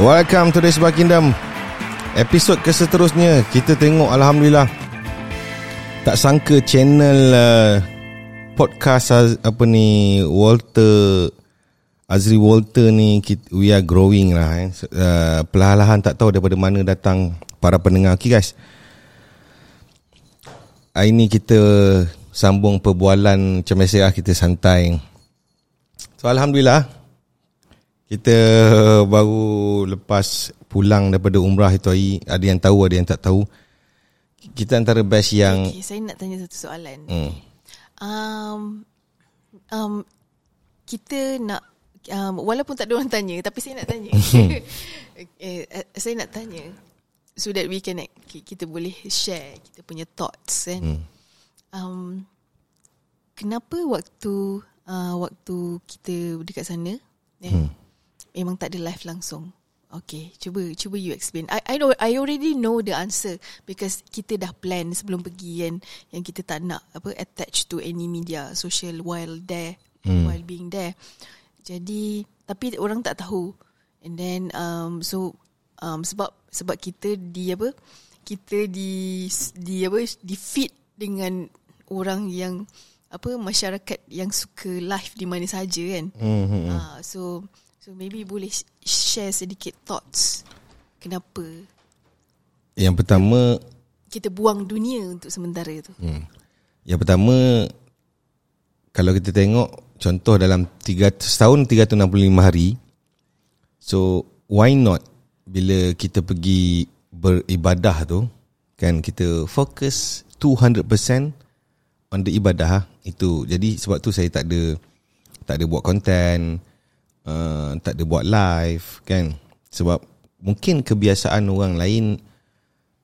Welcome to the Kingdom. Episod keseterusnya Kita tengok Alhamdulillah Tak sangka channel uh, Podcast Apa ni Walter Azri Walter ni kita, We are growing lah eh. uh, Perlahan-lahan tak tahu Daripada mana datang Para pendengar. Okay guys. Hari ni kita Sambung perbualan Macam biasa lah Kita santai. So Alhamdulillah kita baru lepas pulang daripada umrah itu hari Ada yang tahu, ada yang tak tahu Kita antara best yang Okay, saya nak tanya satu soalan. hmm, Um, um, kita nak, um, walaupun tak ada orang tanya, tapi saya nak tanya. eh, eh, saya nak tanya so that we can ki- kita boleh share kita punya thoughts kan. hmm. Um, kenapa waktu uh, waktu kita dekat sana, eh, Hmm. Memang tak ada live langsung? Okay, cuba cuba you explain. I I know I already know the answer because kita dah plan sebelum pergi kan yang kita tak nak apa attach to any media social while there Hmm. while being there. Jadi tapi orang tak tahu. And then um so um sebab sebab kita di apa kita di di apa di fit dengan orang yang apa masyarakat yang suka live di mana saja kan. Hmm. Ah, so so maybe boleh sh- share sedikit thoughts. Kenapa? Yang pertama kita buang dunia untuk sementara tu. hmm, Yang pertama Kalau kita tengok Contoh dalam 300, setahun 365 hari So why not Bila kita pergi beribadah tu Kan kita fokus 200% on the ibadah itu. Jadi sebab tu saya tak ada tak ada buat content uh, tak ada buat live kan? Sebab mungkin kebiasaan orang lain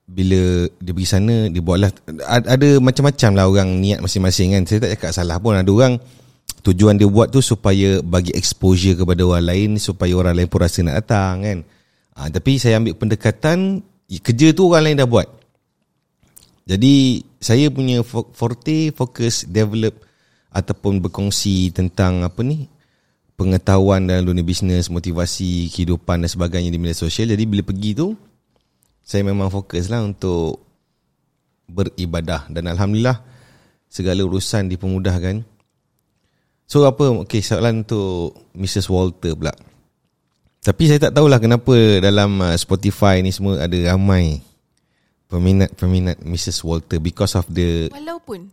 bila dia pergi sana dia buatlah ada, macam-macam lah orang niat masing-masing kan? Saya tak cakap salah pun. Ada orang tujuan dia buat tu supaya bagi exposure kepada orang lain supaya orang lain pun rasa nak datang kan? Ha, tapi saya ambil pendekatan kerja tu orang lain dah buat. Jadi saya punya fo- forte fokus develop ataupun berkongsi tentang apa ni pengetahuan dalam dunia bisnes, motivasi, kehidupan dan sebagainya di media sosial. Jadi bila pergi tu saya memang fokus lah untuk beribadah dan alhamdulillah segala urusan dipermudahkan. So apa okay, soalan untuk Mrs. Walter pula. Tapi saya tak tahulah kenapa dalam uh, Spotify ni semua ada ramai peminat-peminat Mrs. Walter because of the Walaupun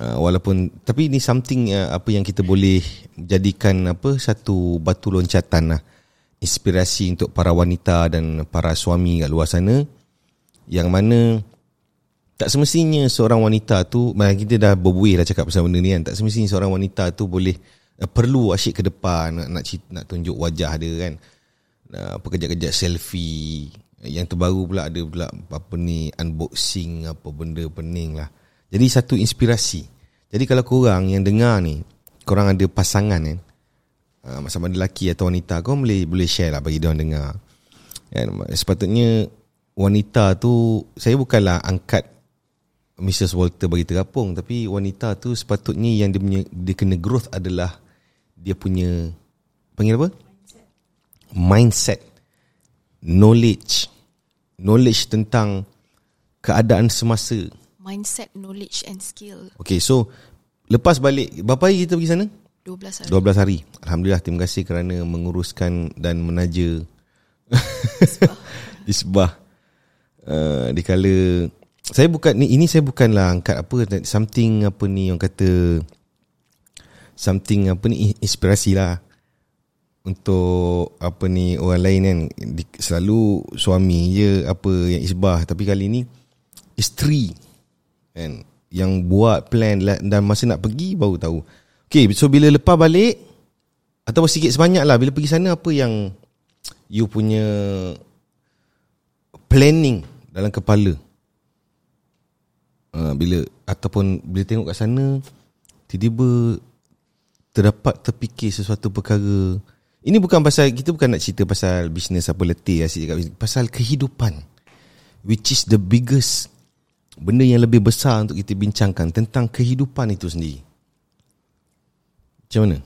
uh, walaupun tapi ini something uh, apa yang kita boleh jadikan apa satu batu loncatan lah. Inspirasi untuk para wanita dan para suami kat luar sana. Yang mana tak semestinya seorang wanita tu kita dah berbuih dah cakap pasal benda ni kan. Tak semestinya seorang wanita tu boleh uh, perlu asyik ke depan nak nak, cit- nak tunjuk wajah dia kan. Uh, apa kejap-kejap selfie. Yang terbaru pula ada pula apa ni unboxing apa benda pening lah. Jadi satu inspirasi. Jadi kalau korang yang dengar ni, korang ada pasangan kan, uh, sama ada lelaki atau wanita, korang boleh boleh share lah bagi dia orang dengar. Kan, sepatutnya wanita tu, saya bukanlah angkat Mrs. Walter bagi terapung, tapi wanita tu sepatutnya yang dia punya dia kena growth adalah dia punya panggil apa? Mindset knowledge knowledge tentang keadaan semasa. Mindset, knowledge and skill Okay, so lepas balik berapa hari kita pergi sana? 12 hari. 12 hari. Alhamdulillah terima kasih kerana menguruskan dan menaja isbah. Uh, dikala saya bukan ni ini saya bukanlah angkat apa something apa ni yang kata something apa ni inspirasi lah untuk apa ni orang lain kan di, selalu suami je apa yang isbah tapi kali ni isteri kan yang buat plan la- dan masa nak pergi baru tahu. Okay, so bila lepas balik atau sikit sebanyak lah bila pergi sana apa yang you punya planning dalam kepala uh, bila ataupun bila tengok kat sana tiba-tiba terdapat terfikir sesuatu perkara ini bukan pasal kita bukan nak cerita pasal bisnes apa letih asyik cakap pasal kehidupan which is the biggest benda yang lebih besar untuk kita bincangkan tentang kehidupan itu sendiri macam mana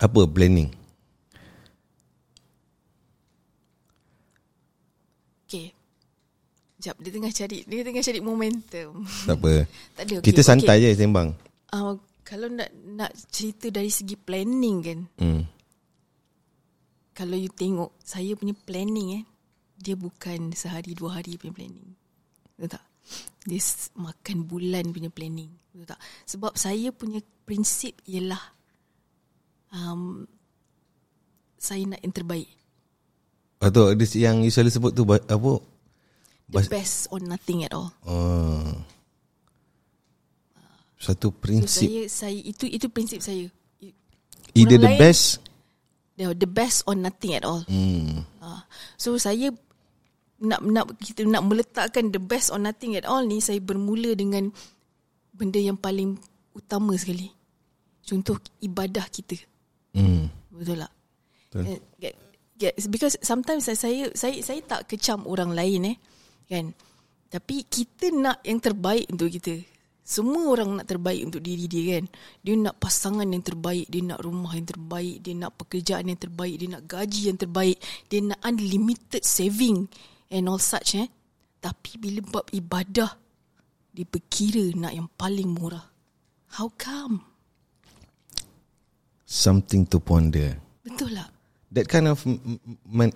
apa planning Okay. Sekejap, dia tengah cari, dia tengah cari momentum. Tak apa. tak ada. Kita santai je sembang. Uh, kalau nak nak cerita dari segi planning kan, Hmm. kalau you tengok saya punya planning eh, dia bukan sehari dua hari punya planning. Betul tak? Dia s- makan bulan punya planning. Betul tak? Sebab saya punya prinsip ialah um, saya nak yang terbaik. Atau yang you selalu sebut tu apa? The Bas- best or nothing at all. Oh. Satu So prinsip. saya saya itu itu prinsip saya. Either orang the lain- best. The, the best or nothing at all. Hmm. Ah, so saya nak nak kita nak meletakkan the best or nothing at all ni saya bermula dengan benda yang paling utama sekali. Contoh ibadah kita. Hmm. Betul tak? Betul. Eh, get- get- Because sometimes saya, saya saya saya tak kecam orang lain eh. Kan? Tapi kita nak yang terbaik untuk kita. Semua orang nak terbaik untuk diri dia kan. Dia nak pasangan yang terbaik, dia nak rumah yang terbaik, dia nak pekerjaan yang terbaik, dia nak gaji yang terbaik, dia nak unlimited saving and all such eh. Tapi bila bab ibadah, dia berkira nak yang paling murah. How come? Something to ponder. Betul lah. That kind of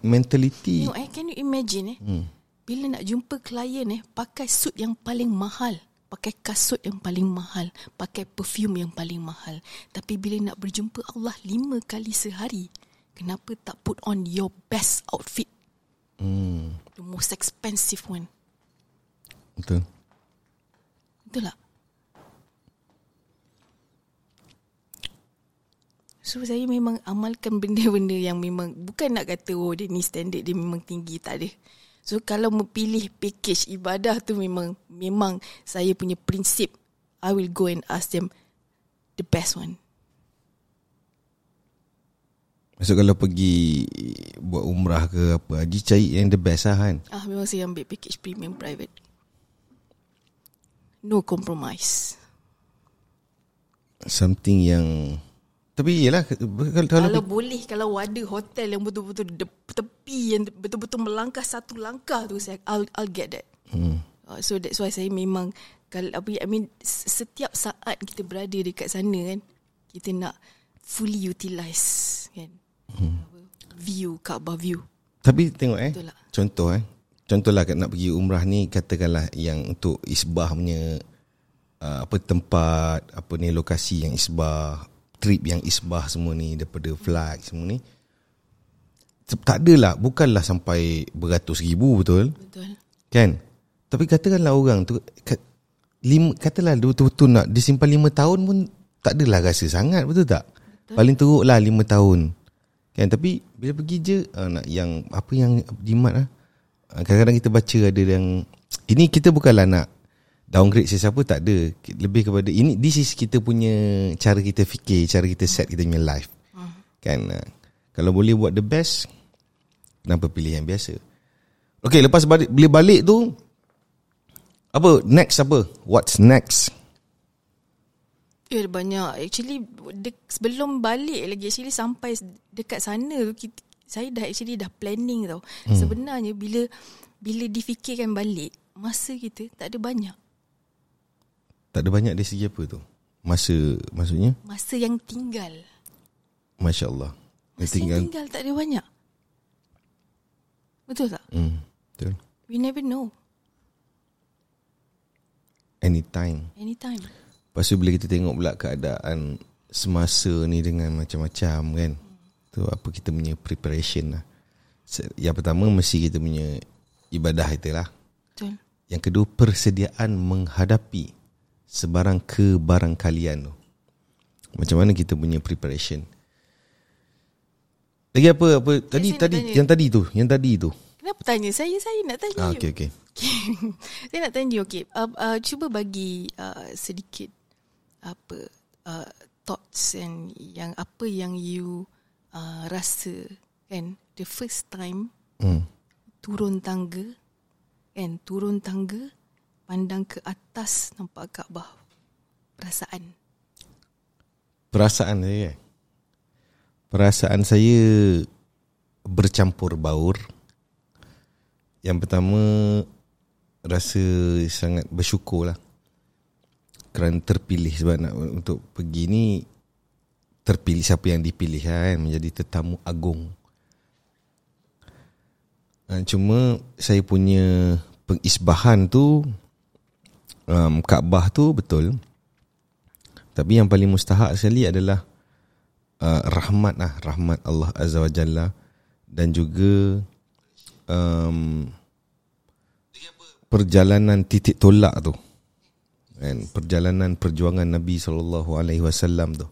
mentality. Tengok eh, can you imagine eh? Hmm. Bila nak jumpa klien eh, pakai suit yang paling mahal. Pakai kasut yang paling mahal. Pakai perfume yang paling mahal. Tapi bila nak berjumpa Allah lima kali sehari, kenapa tak put on your best outfit? Hmm. The most expensive one. Betul. Betul tak? So saya memang amalkan benda-benda yang memang bukan nak kata oh dia ni standard dia memang tinggi tak ada. So kalau memilih package ibadah tu memang memang saya punya prinsip I will go and ask them the best one. Maksud kalau pergi buat umrah ke apa, haji cari yang the best lah kan. Ah memang saya ambil package premium private. No compromise. Something yang tapi yelah kalau, kalau Kalau boleh kalau ada hotel yang betul-betul de- tepi yang betul-betul melangkah satu langkah tu saya I'll I'll get that. hmm. Uh, so that's why saya memang kalau I mean setiap saat kita berada dekat sana kan kita nak fully utilize kan. Hmm. View Kaabah view. Tapi tengok eh Betul lah. Contoh eh Contohlah nak pergi umrah ni Katakanlah yang untuk isbah punya uh, Apa tempat Apa ni lokasi yang isbah Trip yang isbah semua ni Daripada flight semua ni Tak adalah Bukanlah sampai Beratus ribu betul Betul. Kan Tapi katakanlah orang tu kat, lima, Katalah betul-betul nak Disimpan lima tahun pun Tak adalah rasa sangat Betul tak betul. Paling teruk lah lima tahun Kan tapi Bila pergi je uh, nak Yang Apa yang jimat lah uh, Kadang-kadang kita baca ada yang Ini kita bukanlah nak Downgrade sesiapa tak ada. Lebih kepada Ini This is kita punya Cara kita fikir Cara kita set kita punya life. Kan uh, Kalau boleh buat the best Kenapa pilih yang biasa? Okay lepas balik, bila balik tu Apa Next apa? What's next Ya ada banyak. Actually de- Sebelum balik lagi Actually sampai Dekat sana tu kita, Saya dah actually dah planning tau. Hmm. Sebenarnya bila Bila difikirkan balik Masa kita tak ada banyak. Tak ada banyak dari segi apa tu? Masa Maksudnya? Masa yang tinggal. Masya Allah Yang Masa yang tinggal tak ada banyak. Betul tak? hmm, Betul. We never know. Anytime. Anytime Lepas tu bila kita tengok pula keadaan Semasa ni dengan macam-macam kan Tu apa kita punya preparation lah Yang pertama mesti kita punya Ibadah kita lah Betul Yang kedua persediaan menghadapi Sebarang kebarangkalian tu Macam mana kita punya preparation Lagi apa apa Tadi tadi tanya. Yang tadi tu Yang tadi tu Kenapa tanya? Saya saya nak tanya ah, you. Okay okay saya nak tanya you okay. Uh, uh, cuba bagi uh, sedikit apa uh, thoughts and yang apa yang you uh, rasa kan? The first time hmm. turun tangga kan? Turun tangga pandang ke atas nampak Kaabah perasaan. Perasaan saya eh? Perasaan saya Bercampur baur. Yang pertama Rasa sangat bersyukur lah Kerana terpilih Sebab nak untuk pergi ni Terpilih siapa yang dipilih kan Menjadi tetamu agung. Ah, Cuma Saya punya Pengisbahan tu um, Kaabah tu betul. Tapi yang paling mustahak sekali adalah uh, Rahmat lah Rahmat Allah Azza wa Jalla. Dan juga um, perjalanan titik tolak tu. Kan perjalanan perjuangan Nabi sallallahu alaihi wasallam tu.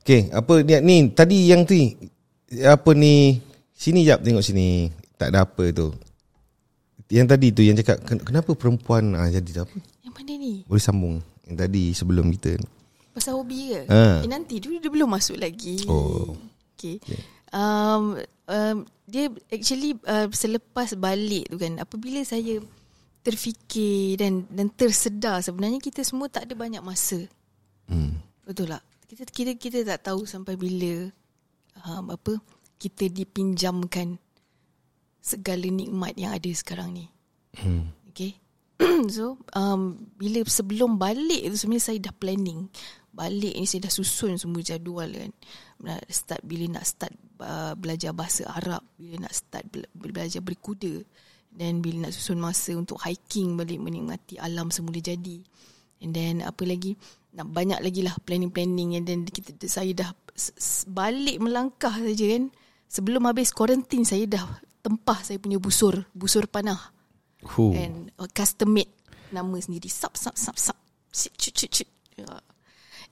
Okey, apa ni ni tadi yang tu apa ni sini jap tengok sini. Tak ada apa tu. Yang tadi tu yang cakap "Ken- kenapa perempuan ah jadi apa? Yang mana ni? Boleh sambung yang tadi sebelum kita. Pasal hobi ke? Ha. Eh, nanti dulu dia belum masuk lagi. Oh. Okay. Um, um, dia actually uh, selepas balik tu kan, apabila saya terfikir dan dan tersedar sebenarnya kita semua tak ada banyak masa. Hmm. Betul tak? Kita kita kita tak tahu sampai bila um, apa kita dipinjamkan segala nikmat yang ada sekarang ni. Hmm. Okay. so um, bila sebelum balik tu sebenarnya saya dah planning. Balik ni saya dah susun semua jadual kan. Nak start bila nak start uh, belajar bahasa Arab, bila nak start bela- belajar berkuda dan bila nak susun masa untuk hiking balik menikmati alam semula jadi. And then apa lagi? Nak banyak lagi lah planning-planning and then kita saya dah balik melangkah saja kan. Sebelum habis quarantine saya dah tempah saya punya busur, busur panah Huh. and uh, custom made nama sendiri sap sap sap sap Sit, cut cut cut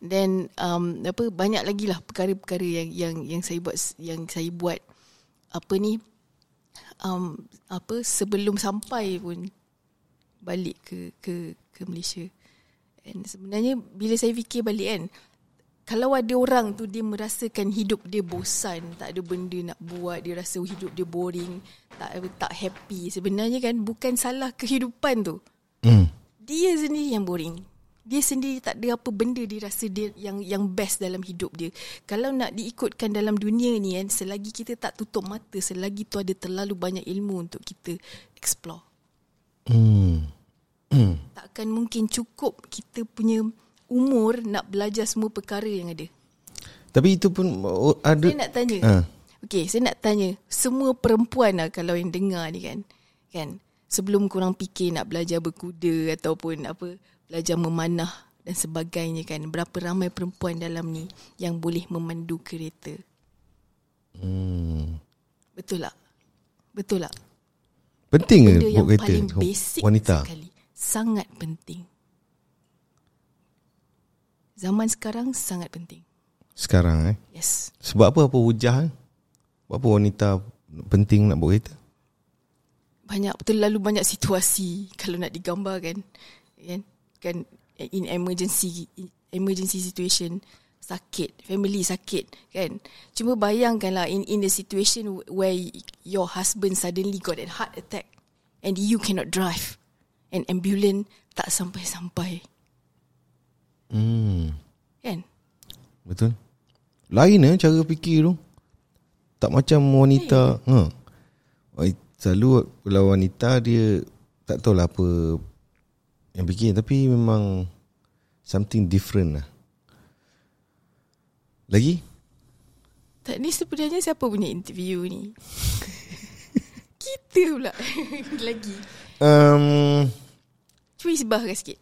then um, apa banyak lagi lah perkara-perkara yang yang yang saya buat yang saya buat apa ni um, apa sebelum sampai pun balik ke ke ke Malaysia and sebenarnya bila saya fikir balik kan kalau ada orang tu dia merasakan hidup dia bosan, tak ada benda nak buat, dia rasa hidup dia boring, tak tak happy. Sebenarnya kan bukan salah kehidupan tu. Hmm. Dia sendiri yang boring. Dia sendiri tak ada apa benda dia rasa dia yang yang best dalam hidup dia. Kalau nak diikutkan dalam dunia ni kan, selagi kita tak tutup mata, selagi tu ada terlalu banyak ilmu untuk kita explore. Hmm. Takkan mungkin cukup kita punya umur nak belajar semua perkara yang ada. Tapi itu pun oh, ada Saya nak tanya. Ha. Okey, saya nak tanya. Semua perempuan lah kalau yang dengar ni kan. Kan? Sebelum korang fikir nak belajar berkuda ataupun apa, belajar memanah dan sebagainya kan. Berapa ramai perempuan dalam ni yang boleh memandu kereta. Hmm. Betul tak? Betul tak? Penting ke buat kereta paling basic wanita? sekali. Sangat penting. Zaman sekarang sangat penting. Sekarang eh. Yes. Sebab apa apa hujah eh? Sebab apa wanita penting nak buat kereta? banyak terlalu banyak situasi kalau nak digambarkan kan kan in emergency emergency situation sakit family sakit kan cuma bayangkanlah in in the situation where your husband suddenly got a heart attack and you cannot drive and ambulance tak sampai-sampai Hmm. kan Betul. Lain eh cara fikir tu. Tak macam wanita. Ha. Oh, Selalu kalau wanita dia tak tahulah apa yang fikir tapi memang something different lah. Lagi? tak ni sebenarnya siapa punya interview ni kita pula lagi Um, cuba isbahkan sikit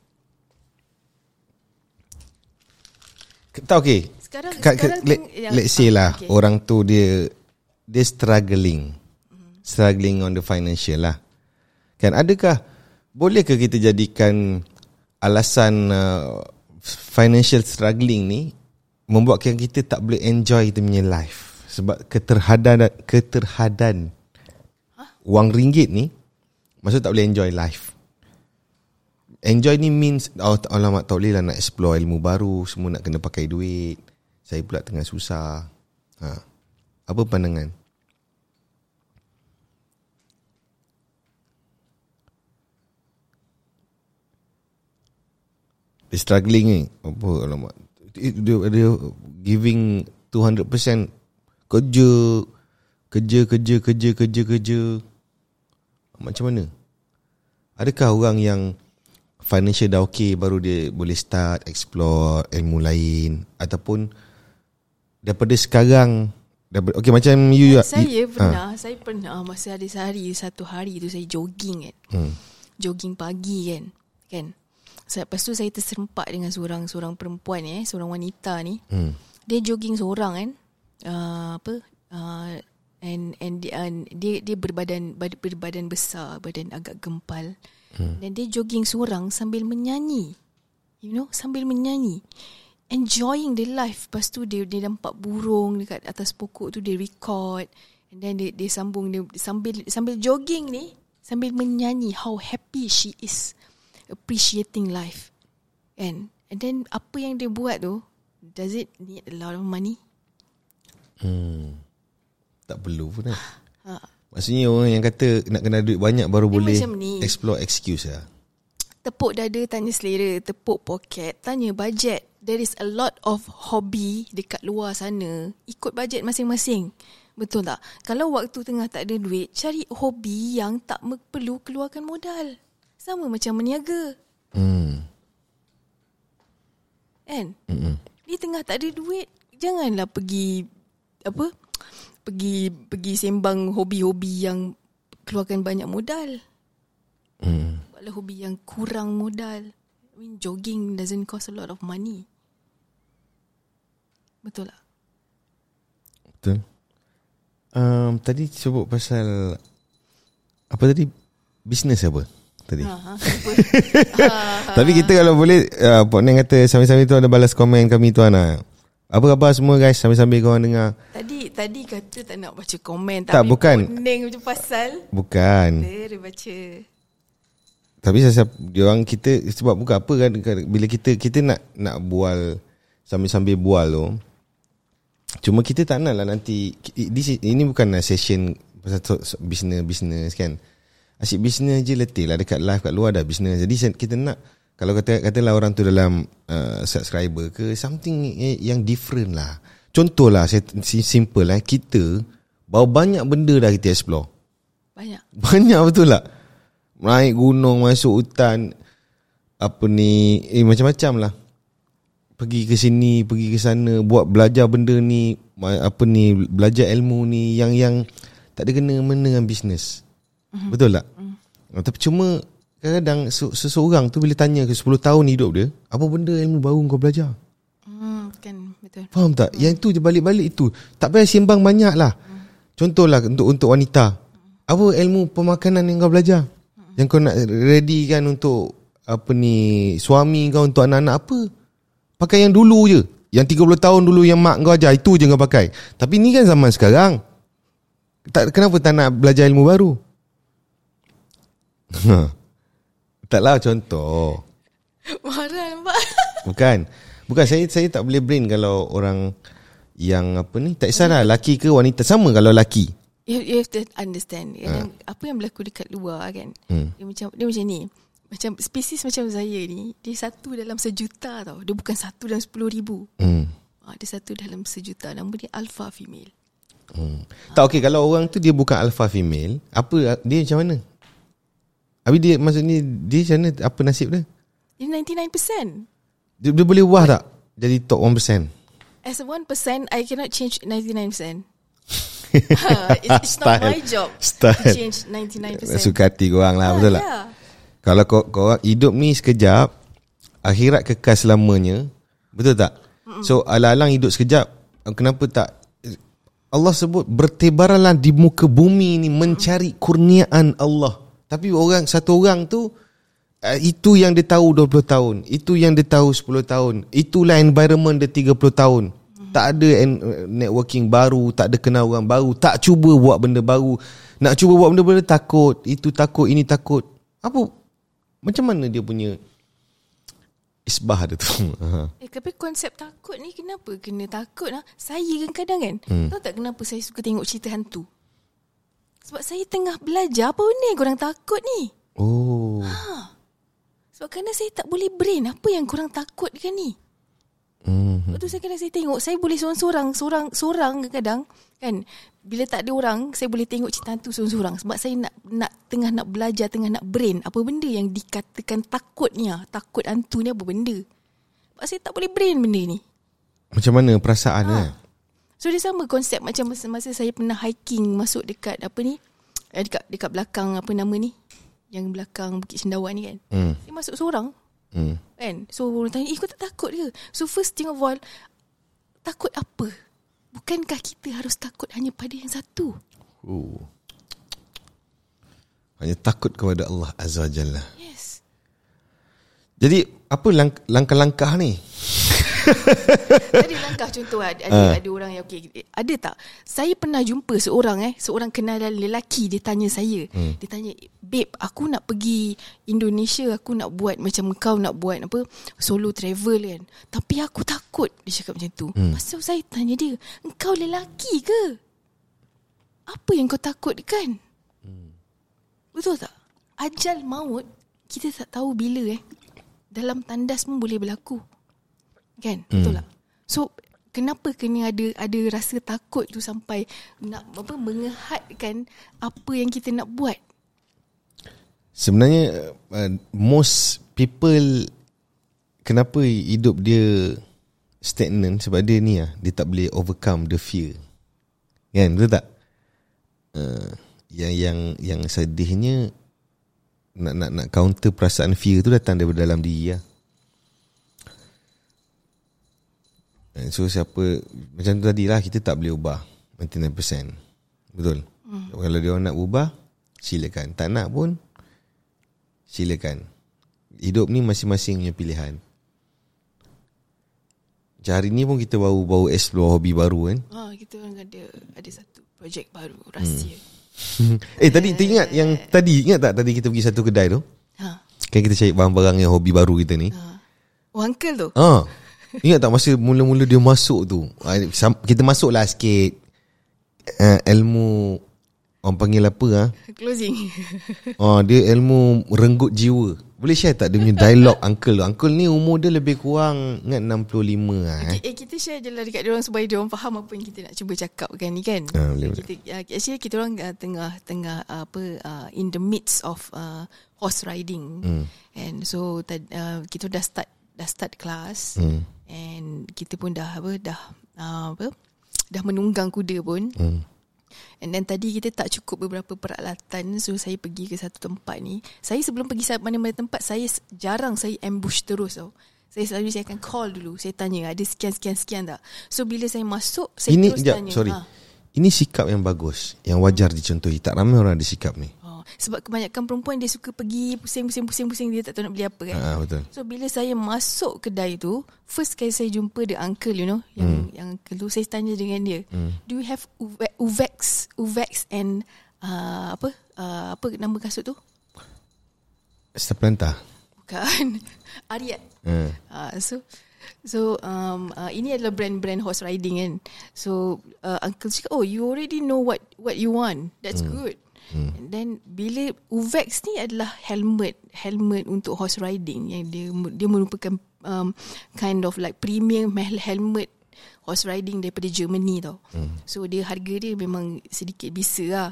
tak okay. Sekarang- Ka- ka- sekarang let, let's say ah, lah okay. orang tu dia dia struggling. Struggling on the financial lah. Kan adakah bolehkah kita jadikan alasan uh, financial struggling ni membuatkan kita tak boleh enjoy kita punya life sebab keterhadan keterhadan wang ringgit ni maksud tak boleh enjoy life. Enjoy ni means oh, alamak tak boleh lah nak explore ilmu baru semua nak kena pakai duit. Saya pula tengah susah. Ha. Apa pandangan? Dia struggling ni. Apa alamak. Dia, dia, giving 200% kerja kerja kerja kerja kerja kerja Macam mana? Adakah orang yang financial dah okay baru dia boleh start explore ilmu lain ataupun daripada sekarang daripada, okay macam you Saya you, pernah Saya pernah Masa ada sehari Satu hari tu saya jogging kan Hmm. Jogging pagi kan Kan Lepas tu saya terserempak Dengan seorang Seorang perempuan eh Seorang wanita ni Hmm. Dia jogging seorang kan uh, Apa uh, And and dia, dia dia berbadan bad- berbadan besar, badan agak gempal. Hmm. Dan dia jogging seorang sambil menyanyi. You know, sambil menyanyi. Enjoying the life. Lepas tu dia dia nampak burung dekat atas pokok tu dia record. And then dia, dia sambung dia sambil sambil jogging ni sambil menyanyi how happy she is appreciating life. And and then apa yang dia buat tu does it need a lot of money? Hmm. Tak perlu pun kan. Ha. Maksudnya orang yang kata nak kena duit banyak baru Dia boleh explore excuse lah. Tepuk dada tanya selera, tepuk poket, tanya bajet. There is a lot of hobby dekat luar sana. Ikut bajet masing-masing. Betul tak? Kalau waktu tengah tak ada duit, cari hobi yang tak perlu keluarkan modal. Sama macam meniaga. Hmm. Kan? Mm-mm. Ni tengah tak ada duit, janganlah pergi apa? Pergi pergi sembang hobi-hobi yang keluarkan banyak modal. Hmm. Buatlah hobi yang kurang modal. I mean, jogging doesn't cost a lot of money. Betul tak? Betul. Um, tadi sebut pasal apa tadi? Bisnes apa? Tadi. Ha, ha, apa? Tapi kita kalau boleh uh, Pak Neng kata sambil-sambil tu ada balas komen kami tuan lah. Apa khabar semua guys sambil-sambil korang dengar. tadi tadi kata tak nak baca komen Tak, tapi bukan. Neng macam pasal. Bukan. Dia, baca. Tapi saya dia orang kita sebab bukan apa kan kan, bila kita kita nak nak bual sambil-sambil bual tu. Cuma kita tak nak lah nanti this is, ini bukan session pasal tu- business business kan. Asyik business je letih lah dekat live kat luar dah business. Jadi kita nak kalau kata katalah orang tu dalam uh, subscriber ke something yang different lah. Contohlah saya simple lah kita bawa banyak benda dah kita explore. Banyak. Banyak betul tak? Naik gunung, masuk hutan, apa ni, eh macam-macam lah. Pergi ke sini, pergi ke sana, buat belajar benda ni, apa ni, belajar ilmu ni yang yang tak ada kena mena dengan bisnes. Mm-hmm. Betul tak? Mm. Tapi cuma kadang-kadang se- seseorang tu bila tanya ke 10 tahun hidup dia, apa benda ilmu baru kau belajar? Hmm, kan betul. Faham tak? Yang tu je balik-balik itu. Tak payah sembang banyak lah. Contohlah untuk untuk wanita. Apa ilmu pemakanan yang kau belajar? Yang kau nak ready kan untuk apa ni suami kau untuk anak-anak apa? Pakai yang dulu je. Yang 30 tahun dulu yang mak kau ajar itu je kau pakai. Tapi ni kan zaman sekarang. Tak kenapa tak nak belajar ilmu baru? Taklah contoh. Marah nampak. Bukan. Bukan saya saya tak boleh brain kalau orang yang apa ni tak kisahlah laki ke wanita sama kalau laki. You, you have to understand. Kadang, Apa yang berlaku dekat luar kan. Hmm. Dia macam dia macam ni. Macam spesies macam saya ni, dia satu dalam sejuta tau. Dia bukan satu dalam sepuluh ribu. Hmm. Ha, dia satu dalam sejuta. Nama dia alpha female. hmm. Tak okey kalau orang tu dia bukan alpha female, apa dia macam mana? Habis dia maksudnya dia macam mana apa nasib dia? Dia 99%. Dia, dia boleh wah tak jadi top 1%? As a 1%, I cannot change 99%. ha, it's, it's not Style. my job Style. to change 99%. Suka hati korang lah, betul tak? Ya. Kalau kau, kau orang hidup ni sekejap, akhirat kekal selamanya, betul tak? So alang-alang hidup sekejap, kenapa tak Allah sebut bertebaranlah di muka bumi ni mencari kurniaan Allah. Tapi orang satu orang tu uh, itu yang dia tahu 20 tahun, itu yang dia tahu 10 tahun, itulah environment dia 30 tahun. Tak ada en- networking baru, tak ada kenal orang baru, tak cuba buat benda baru. Nak cuba buat benda-benda takut, itu takut, ini takut. Apa macam mana dia punya isbah dia tu? Eh, tapi konsep takut ni kenapa kena takut lah? Saya kadang-kadang kan, hmm. tahu tak kenapa saya suka tengok cerita hantu? Sebab saya tengah belajar apa yang korang takut ni. oh. Sebab kerana saya tak boleh brain apa yang korang takut kan ni. Hmm. Lepas tu saya kadang saya tengok Saya boleh seorang-seorang Seorang seorang kadang Kan Bila tak ada orang Saya boleh tengok cerita hantu seorang-seorang Sebab saya nak nak Tengah nak belajar Tengah nak brain Apa benda yang dikatakan takutnya Takut hantu ni apa benda Sebab saya tak boleh brain benda ni Macam mana perasaan ha. So dia sama konsep Macam masa-masa saya pernah hiking Masuk dekat apa ni eh, Dekat dekat belakang Apa nama ni Yang belakang Bukit Sendawan ni kan Hmm. Saya masuk seorang Hmm. Kan So orang tanya Eh kau tak takut ke So first thing of all Takut apa Bukankah kita harus takut Hanya pada yang satu Oh. Hanya takut kepada Allah Azza wa Jalla. Yes Jadi apa lang- langkah-langkah ni? Ada langkah contoh ada, ada, ada orang yang okay, Ada tak? Saya pernah jumpa seorang eh Seorang kenalan lelaki Dia tanya saya. Hmm. Dia tanya Babe aku nak pergi Indonesia Aku nak buat Macam kau nak buat apa Solo travel kan? Tapi aku takut Dia cakap macam tu. Hmm. Pasal saya tanya dia Engkau lelaki ke? Apa yang kau takutkan? Hmm. Betul tak? Ajal maut Kita tak tahu bila eh. Dalam tandas pun boleh berlaku Kan? Hmm. Betul tak? So kenapa kena ada ada rasa takut tu sampai nak apa mengehadkan apa yang kita nak buat? Sebenarnya uh, most people kenapa hidup dia stagnant sebab dia ni ah dia tak boleh overcome the fear. Kan betul tak? Uh, yang yang yang sedihnya nak nak nak counter perasaan fear tu datang daripada dalam diri lah. And So siapa Macam tu tadi lah Kita tak boleh ubah 99% Betul? Hmm. Kalau dia orang nak ubah Silakan. Tak nak pun Silakan. Hidup ni masing-masing punya pilihan. Macam hari ni pun kita baru Baru explore hobi baru kan? Ha kita orang ada ada satu projek baru rahsia. Eh tadi teringat yang Tadi ingat tak Tadi kita pergi satu kedai tu? Ha. Kan kita cari barang-barang yang hobi baru kita ni? Ha. Oh uncle tu. Ah, Ingat tak masa mula-mula dia masuk tu ah, Kita masuk lah sikit uh, Ilmu Orang panggil apa ah? Closing. Oh, dia ilmu renggut jiwa. Boleh share tak dia punya dialog uncle tu? Uncle ni umur dia lebih kurang ingat 65 ah. Eh. Okay, eh, kita share je lah dekat diorang supaya diorang faham apa yang kita nak cuba cakap kan ni kan. Ah, boleh, boleh. kita uh, actually kita orang uh, tengah tengah uh, apa uh, in the midst of uh, horse riding. Hmm. And so tad, uh, kita dah start dah start kelas Hmm. And kita pun dah apa dah uh, apa dah menunggang kuda pun. Hmm. And then tadi kita tak cukup beberapa peralatan So saya pergi ke satu tempat ni Saya sebelum pergi mana-mana tempat Saya jarang saya ambush terus tau Saya selalu saya akan call dulu Saya tanya ada sekian-sekian-sekian tak So bila saya masuk Saya Ini terus jap, tanya sorry. ha. Ini sikap yang bagus, yang wajar dicontohi. Tak ramai orang ada sikap ni. Sebab kebanyakan perempuan Dia suka pergi pusing-pusing-pusing-pusing Dia tak tahu nak beli apa kan Ha, betul. So bila saya masuk kedai tu First kali saya jumpa the uncle you know Yang Hmm. yang uncle tu Saya tanya dengan dia Do you have Uve- Uvex Uvex and uh, Apa uh, Apa nama kasut tu Step plantah. Bukan Ariat Ha. uh, So So um, uh, ini adalah brand-brand horse riding kan. So uh, uncle cakap, oh you already know what what you want. That's Hmm. good. And then bila Uvex ni adalah helmet helmet untuk horse riding yang dia dia merupakan um, kind of like premium hel- helmet horse riding daripada Germany tau. Hmm. So dia harga dia memang sedikit bisa lah.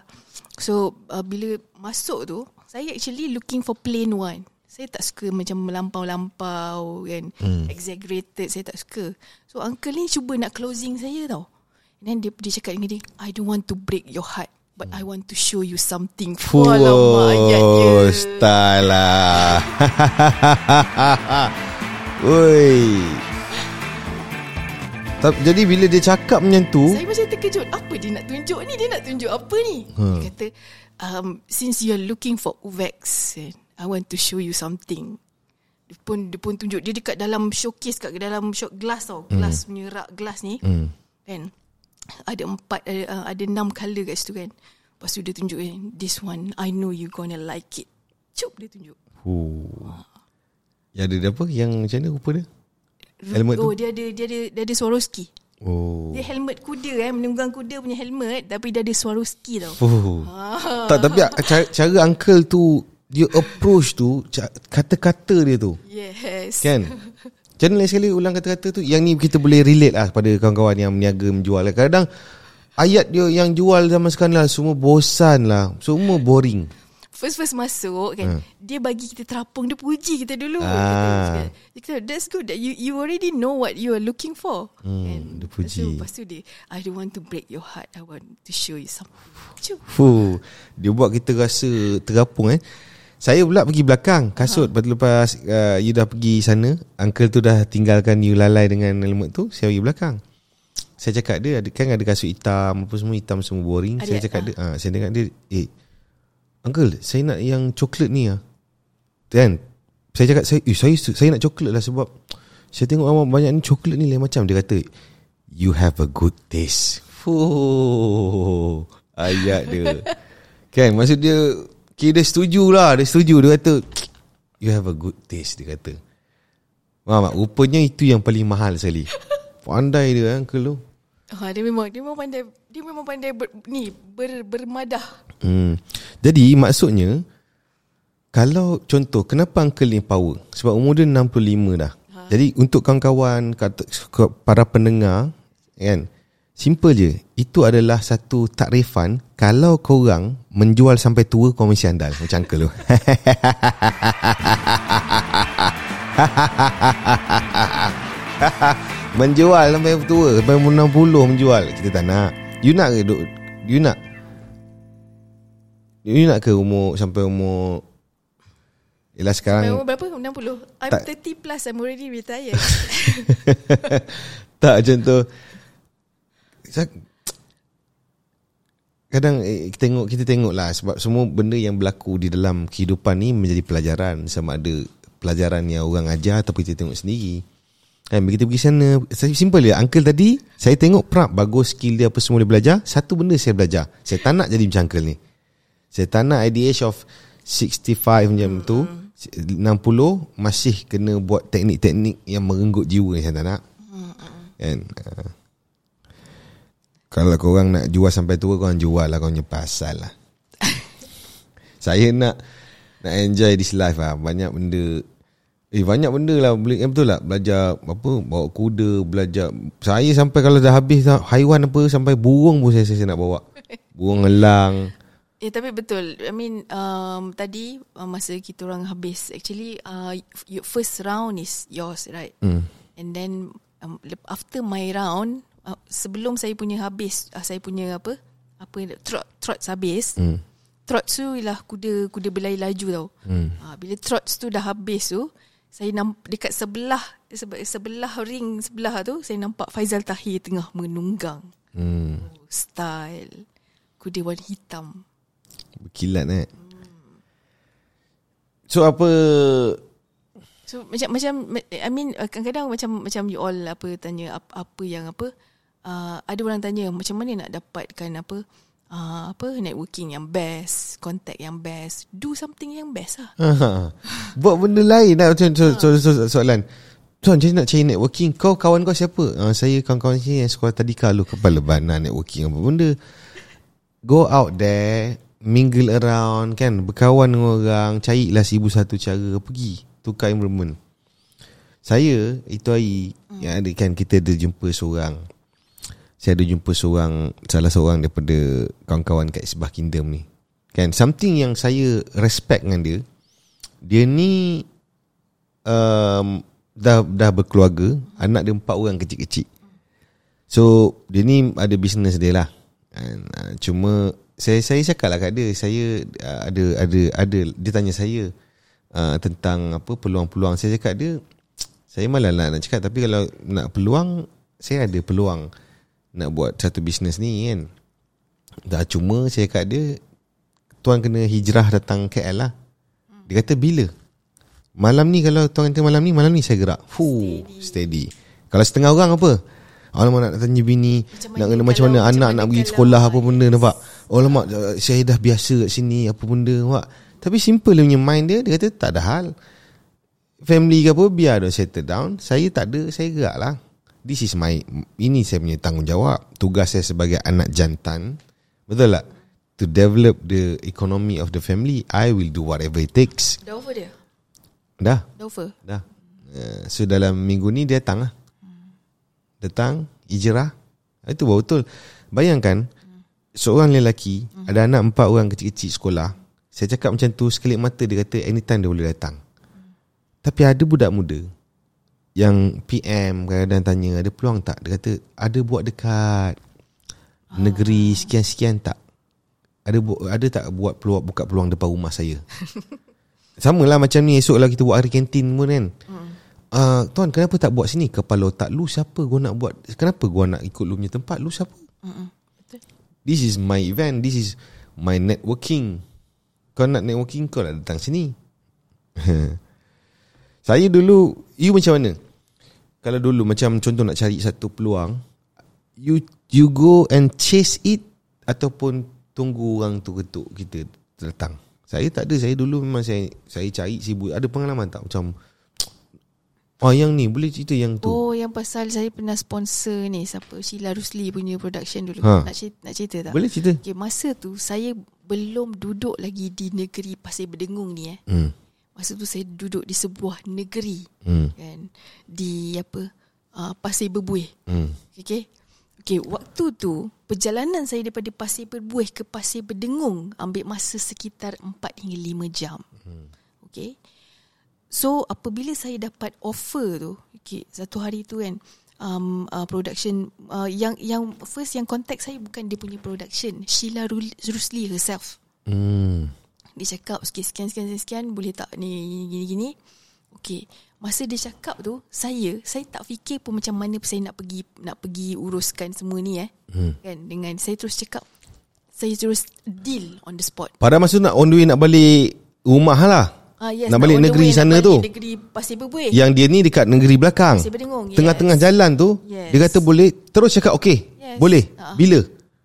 So uh, bila masuk tu saya actually looking for plain one. Saya tak suka macam melampau-lampau kan hmm. exaggerated saya tak suka. So uncle ni cuba nak closing saya tau. And then dia dia cakap dengan dia, I don't want to break your heart but I want to show you something. Fuh, Alamak ayatnya. style lah. Oi. Tapi jadi bila dia cakap macam tu, Saya macam terkejut Apa dia nak tunjuk ni Dia nak tunjuk apa ni Hmm. Dia kata um, Since you are looking for Uvex eh, I want to show you something Dia pun dia pun tunjuk Dia dekat dalam showcase Kat dalam show glass tau Glass punya rak glass ni hmm. Kan Ada empat Ada, uh, ada enam colour kat situ kan Lepas tu dia tunjuk eh, This one I know you gonna like it Cup dia tunjuk Huh. Yang ada apa? Yang macam mana rupa dia? Helmet tu? Oh dia ada Dia ada, dia ada Swarovski Oh. Dia helmet kuda eh Menunggang kuda punya helmet Tapi dia ada Swarovski tau Oh. Ah. Tak tapi cara, cara uncle tu dia approach tu kata-kata dia tu Yes. kan Macam mana lain sekali ulang kata-kata tu Yang ni kita boleh relate lah Pada kawan-kawan yang meniaga menjual. Kadang-kadang Ayat dia yang jual zaman sekarang lah Semua bosan lah. Semua boring. First-first masuk kan? Dia bagi kita terapung Dia puji kita dulu. Hmm. Ah. kita, dia kata That's good that you you already know What you are looking for. Hmm, dia Lepas puji. tu, lepas tu dia I don't want to break your heart. I want to show you something. Fuh, Dia buat kita rasa terapung eh saya pula pergi belakang kasut. Tu lepas uh, You dah pergi sana Uncle tu dah tinggalkan You lalai dengan helmet tu Saya pergi belakang. Saya cakap dia ada, Kan ada kasut hitam Apa semua hitam Semua boring. Ada, Saya cakap dia ah, Saya dengar dia Eh Uncle Saya nak yang coklat ni lah Kan? Saya cakap saya, eh, saya saya nak coklat lah sebab Saya tengok awak banyak ni coklat ni lain macam. Dia kata You have a good taste. Fuh Ayat dia. Kan? Maksud dia Kira dia setuju lah Dia setuju Dia kata You have a good taste Dia kata Faham tak? Rupanya itu yang paling mahal sekali Pandai dia uncle tu Ha, dia memang dia memang pandai dia memang pandai ber, ni ber, bermadah. Hmm. Jadi maksudnya kalau contoh kenapa uncle ni power? Sebab umur dia 65 dah. Ha. Jadi untuk kawan-kawan kata para pendengar kan simple je. Itu adalah satu takrifan kalau korang menjual sampai tua kau mesti andal macam uncle tu. menjual sampai tua sampai umur 60 menjual kita tak nak. You nak ke duk you nak You nak ke umur Sampai umur Yelah sekarang umur berapa? 60. I'm Tak. 30 plus I'm already retired. Tak macam tu Kadang eh, kita tengok kita tengok lah sebab semua benda yang berlaku di dalam kehidupan ni menjadi pelajaran sama ada pelajaran yang orang ajar ataupun kita tengok sendiri. Kan bila kita pergi sana saya simple je uncle tadi saya tengok prap bagus skill dia apa semua dia belajar satu benda saya belajar saya tak nak jadi macam uncle ni. Saya tak nak at the age of 65 macam tu 60 masih kena buat teknik-teknik yang merenggut jiwa saya tak nak. Kan? Uh, kalau korang nak jual sampai tua Korang jual lah. Korang punya pasal lah. Saya nak Nak enjoy this life lah. Banyak benda. Eh banyak benda lah. Boleh, eh, Betul lah Belajar Apa Bawa kuda Belajar. Saya sampai kalau dah habis dah, Haiwan apa Sampai burung pun saya, saya nak bawa. Burung elang. Eh tapi betul. I mean um, tadi uh, masa kita orang habis actually uh, y- first round is yours right? Hmm. And then um, after my round uh, sebelum saya punya habis uh, saya punya apa? Apa trot trots habis. Hmm. Trots tu ialah kuda kuda berlari laju tau. Hmm. Uh, bila trots tu dah habis tu saya nampak dekat sebelah sebe- sebelah ring sebelah tu saya nampak Faizal Tahir tengah menunggang. hmm. Oh, style kuda warna hitam. Berkilat eh So apa So macam macam I mean uh, kadang-kadang macam macam you all apa tanya apa, apa yang apa uh, ada orang tanya macam mana nak dapatkan apa uh, apa networking yang best, contact yang best, do something yang best lah. Ha. Buat benda lain lah. Macam so, so, so, so, soalan. Tuan jadi nak cari networking? Kau kawan kau siapa? Uh, Saya kawan-kawan sini Yang sekolah tadi Kalau kepala bana networking Apa benda. Go out there Mingle around Kan? Berkawan dengan orang Carilah seribu satu cara Pergi Tukar environment. Saya Itu hari Yang ada kan? Kita ada jumpa seorang Saya ada jumpa seorang Salah seorang daripada Kawan-kawan kat Isbah Kingdom ni Kan Something yang saya Respect dengan dia Dia ni um, dah dah berkeluarga, anak dia empat orang kecil-kecil. So, dia ni ada bisnes dia lah. And, uh, cuma saya saya cakap lah kat dia, saya uh, ada ada ada dia tanya saya uh, tentang apa peluang-peluang. Saya cakap dia saya malah nak, nak cakap tapi kalau nak peluang saya ada peluang nak buat satu bisnes ni kan. Dah cuma saya cakap dia tuan kena hijrah datang KL lah. Dia kata bila? Malam ni kalau tuan kata malam ni Malam ni saya gerak. Fuh, steady. steady. Kalau setengah orang apa? Alamak nak tanya bini Macam Nak kena macam mana? macam Anak mana nak pergi sekolah Apa benda nampak? Oh lemak Saya dah biasa kat sini Apa benda nampak? Tapi simple dia punya mind dia Dia kata tak ada hal. Family ke apa Biar dia settle down. Saya tak ada Saya gerak lah This is my Ini saya punya tanggungjawab. Tugas saya sebagai anak jantan. Betul tak? To develop the economy of the family I will do whatever it takes. Dah over dia? Dah. Dah over? Dah. Uh, So dalam minggu ni dia datang lah. Datang Ijrah Itu baru betul. Bayangkan Seorang lelaki Ada anak empat orang kecil-kecil sekolah. Saya cakap macam tu Sekelip mata dia kata Anytime dia boleh datang. Tapi ada budak muda Yang PM kadang-kadang tanya Ada peluang tak? Dia kata Ada buat dekat Negeri sekian-sekian tak? Ada bu- ada tak buat peluang buka peluang depan rumah saya? Sama lah macam ni esok lah kita buat hari kantin pun kan. Hmm. uh, tuan kenapa tak buat sini? Kepala otak lu siapa? Gua nak buat kenapa gua nak ikut lu punya tempat? Lu siapa. Betul. this is my event. This is my networking. Kau nak networking kau nak datang sini. Saya dulu you macam mana kalau dulu macam contoh nak cari satu peluang you you go and chase it ataupun tunggu orang tu ketuk kita datang saya tak ada saya dulu memang saya saya cari sibuk ada pengalaman tak macam Oh yang ni boleh cerita yang tu Oh yang pasal saya pernah sponsor ni Siapa Sheila Rusli punya production dulu Ha. Nak cerita, nak cerita tak? Boleh cerita Okay, masa tu saya belum duduk lagi di negeri Pasir Berdengung ni eh. hmm. Masa tu saya duduk di sebuah negeri Hmm. kan di apa uh, Pasir Berbuih. Hmm. Okay. Okay, waktu tu perjalanan saya daripada Pasir Berbuih ke Pasir Berdengung ambil masa sekitar 4 hingga 5 jam. Hmm. Okay. So apabila saya dapat offer tu, okay, satu hari tu kan um, uh, production uh, yang yang first yang contact saya bukan dia punya production, Sheila Ru- Rusli herself. Hmm. Dia cakap okay, sekian sekian sekian, sekian boleh tak ni gini gini gini. Okey, masa dia cakap tu saya saya tak fikir pun macam mana saya nak pergi nak pergi uruskan semua ni eh. Hmm. Kan dengan saya terus cakap saya terus deal on the spot. Pada masa tu nak on the way nak balik rumah lah Ah yes. Nak balik negeri way, sana balik tu. Negeri Pasir Berbuih. Yang dia ni dekat negeri belakang Pasir Berdengung. Yes. Tengah-tengah jalan tu Yes. Dia kata boleh Terus cakap okey Yes. Boleh Ah. Bila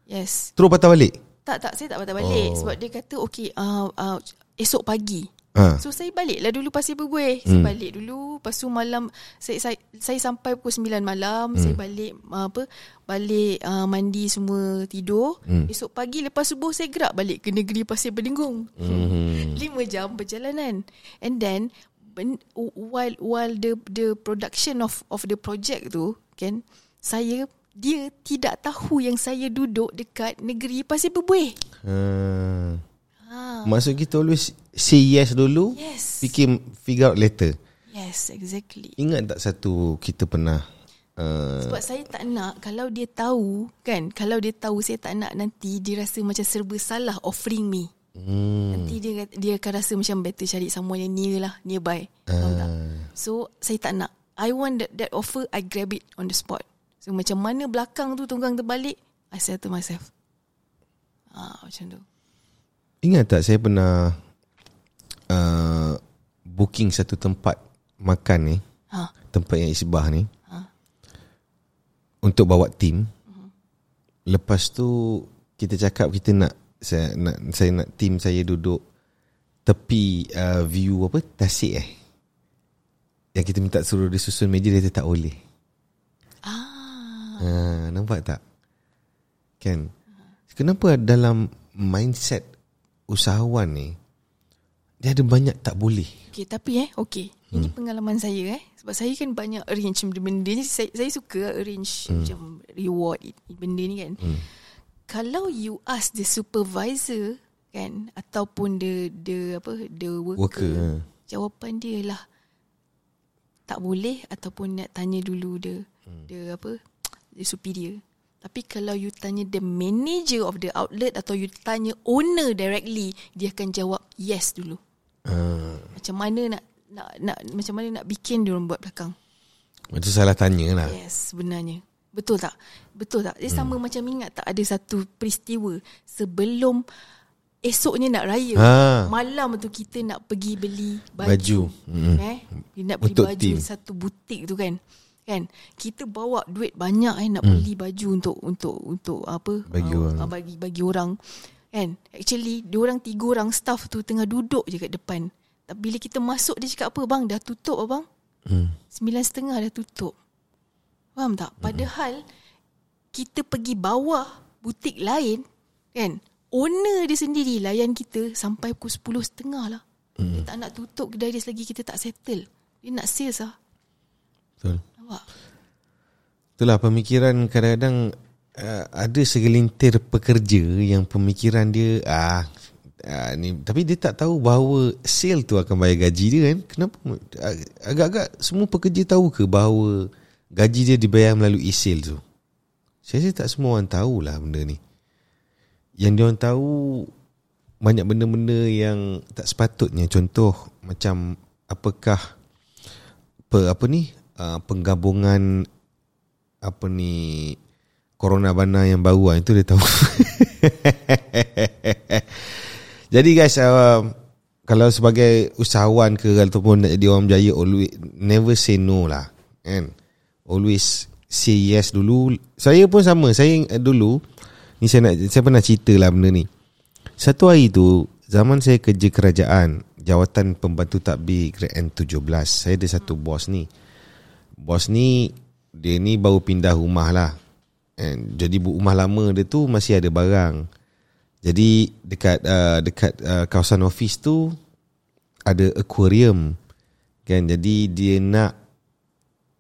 Yes. Terus patah balik Tak tak saya tak patah balik Oh. sebab dia kata okey uh, uh, esok pagi. ha. So saya balik lah dulu Pasir Berbuih. Saya balik dulu. Lepas tu malam saya saya, saya sampai pukul 9 malam, saya balik uh, apa? Balik uh, mandi semua tidur. Esok pagi lepas subuh saya gerak balik ke negeri Pasir Berdengung. Hmm. 5 jam perjalanan. And then while while the the production of of the project tu kan saya dia tidak tahu yang saya duduk dekat negeri Pasir Berbuih. ha. Ha. Maksud kita always Say yes dulu Yes. Fikir Figure out later Yes, exactly. Ingat tak satu Kita pernah uh, Sebab saya tak nak kalau dia tahu kan, kalau dia tahu saya tak nak nanti dia rasa macam serba salah offering me. hmm, Nanti dia dia akan rasa macam better cari someone yang near lah, nearby. Faham tak? So saya tak nak. I want that, that offer, I grab it on the spot. So macam mana belakang tu tunggang terbalik, I settle myself. Ah, macam tu. Ingat tak saya pernah uh, Booking satu tempat Makan ni Ha. Tempat yang isbah ni Ha. Untuk bawa tim Lepas tu Kita cakap kita nak Saya nak saya nak tim saya duduk Tepi uh, view apa Tasik eh Yang kita minta suruh dia susun meja Dia tak boleh ha, Nampak tak Kan Kenapa dalam mindset Usahawan ni Dia ada banyak tak boleh okay, tapi eh, okay. Ini pengalaman saya eh. Sebab saya kan banyak arrange benda-benda ni. Saya, saya suka arrange macam reward benda ni kan. Kalau you ask the supervisor kan ataupun the the apa the worker, Worker, ha. jawapan dia lah tak boleh ataupun nak tanya dulu the the apa the superior. Tapi kalau you tanya the manager of the outlet atau you tanya owner directly, dia akan jawab yes dulu. ha, Macam mana nak nak nak macam mana nak bikin dia orang buat belakang. Macam salah tanya lah Yes, sebenarnya. Betul tak? Betul tak? Dia sama macam ingat tak ada satu peristiwa sebelum esoknya nak raya. Ha. Malam tu kita nak pergi beli baju. Baju. Mm. Eh, kita nak beli Untuk baju team. satu butik tu kan. Kan? Kita bawa duit banyak eh nak beli baju untuk untuk untuk apa? Hmm. Bagi uh, orang. uh, bagi bagi orang. Kan? Actually, dua orang tiga orang staff tu tengah duduk je kat depan. Tapi bila kita masuk dia cakap apa bang? Dah tutup abang? Hmm. Sembilan setengah dah tutup. Faham tak? Padahal kita pergi bawah butik lain kan. Owner dia sendiri layan kita sampai pukul sepuluh setengah lah. Dia tak nak tutup kedai dia selagi kita tak settle. Dia nak sales lah. Betul. Nampak? Itulah pemikiran kadang-kadang uh, ada segelintir pekerja yang pemikiran dia ah uh, ni tapi dia tak tahu bahawa sale tu akan bayar gaji dia kan. Kenapa Ag- agak-agak semua pekerja tahu ke bahawa gaji dia dibayar melalui sale tu? Saya rasa tak semua orang tahulah benda ni. Yang dia orang tahu banyak benda-benda yang tak sepatutnya contoh macam apakah apa apa ni uh, penggabungan apa ni corona bana yang baru ah, itu dia tahu. Jadi guys uh, kalau sebagai usahawan ke ataupun nak jadi orang berjaya always never say no lah kan. Always say yes dulu. Saya pun sama. Saya uh, dulu ni saya nak saya pernah cerita lah benda ni. Satu hari tu zaman saya kerja kerajaan jawatan pembantu takbir grade N17. Saya ada satu bos ni. Bos ni dia ni baru pindah rumah lah. And jadi rumah lama dia tu masih ada barang. Jadi dekat uh, dekat uh, kawasan office tu ada aquarium. Kan jadi dia nak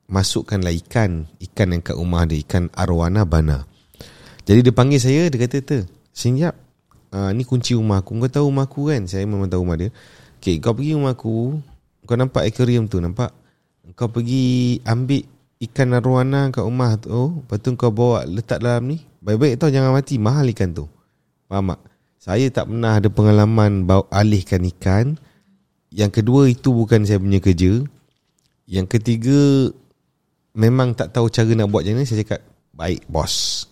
masukkanlah ikan, ikan yang kat rumah dia, ikan arwana bana. Jadi dia panggil saya, dia kata, "Tu, senyap. Uh, ni kunci rumah aku. Kau tahu rumah aku kan?" Saya memang tahu rumah dia. "Okey, kau pergi rumah aku, kau nampak aquarium tu, nampak? Kau pergi ambil ikan arwana kat rumah tu, lepas tu kau bawa letak dalam ni. Baik-baik tau jangan mati, mahal ikan tu." Faham tak? Saya tak pernah ada pengalaman bawa alihkan ikan. Yang kedua itu bukan saya punya kerja. Yang ketiga memang tak tahu cara nak buat macam mana saya cakap baik bos.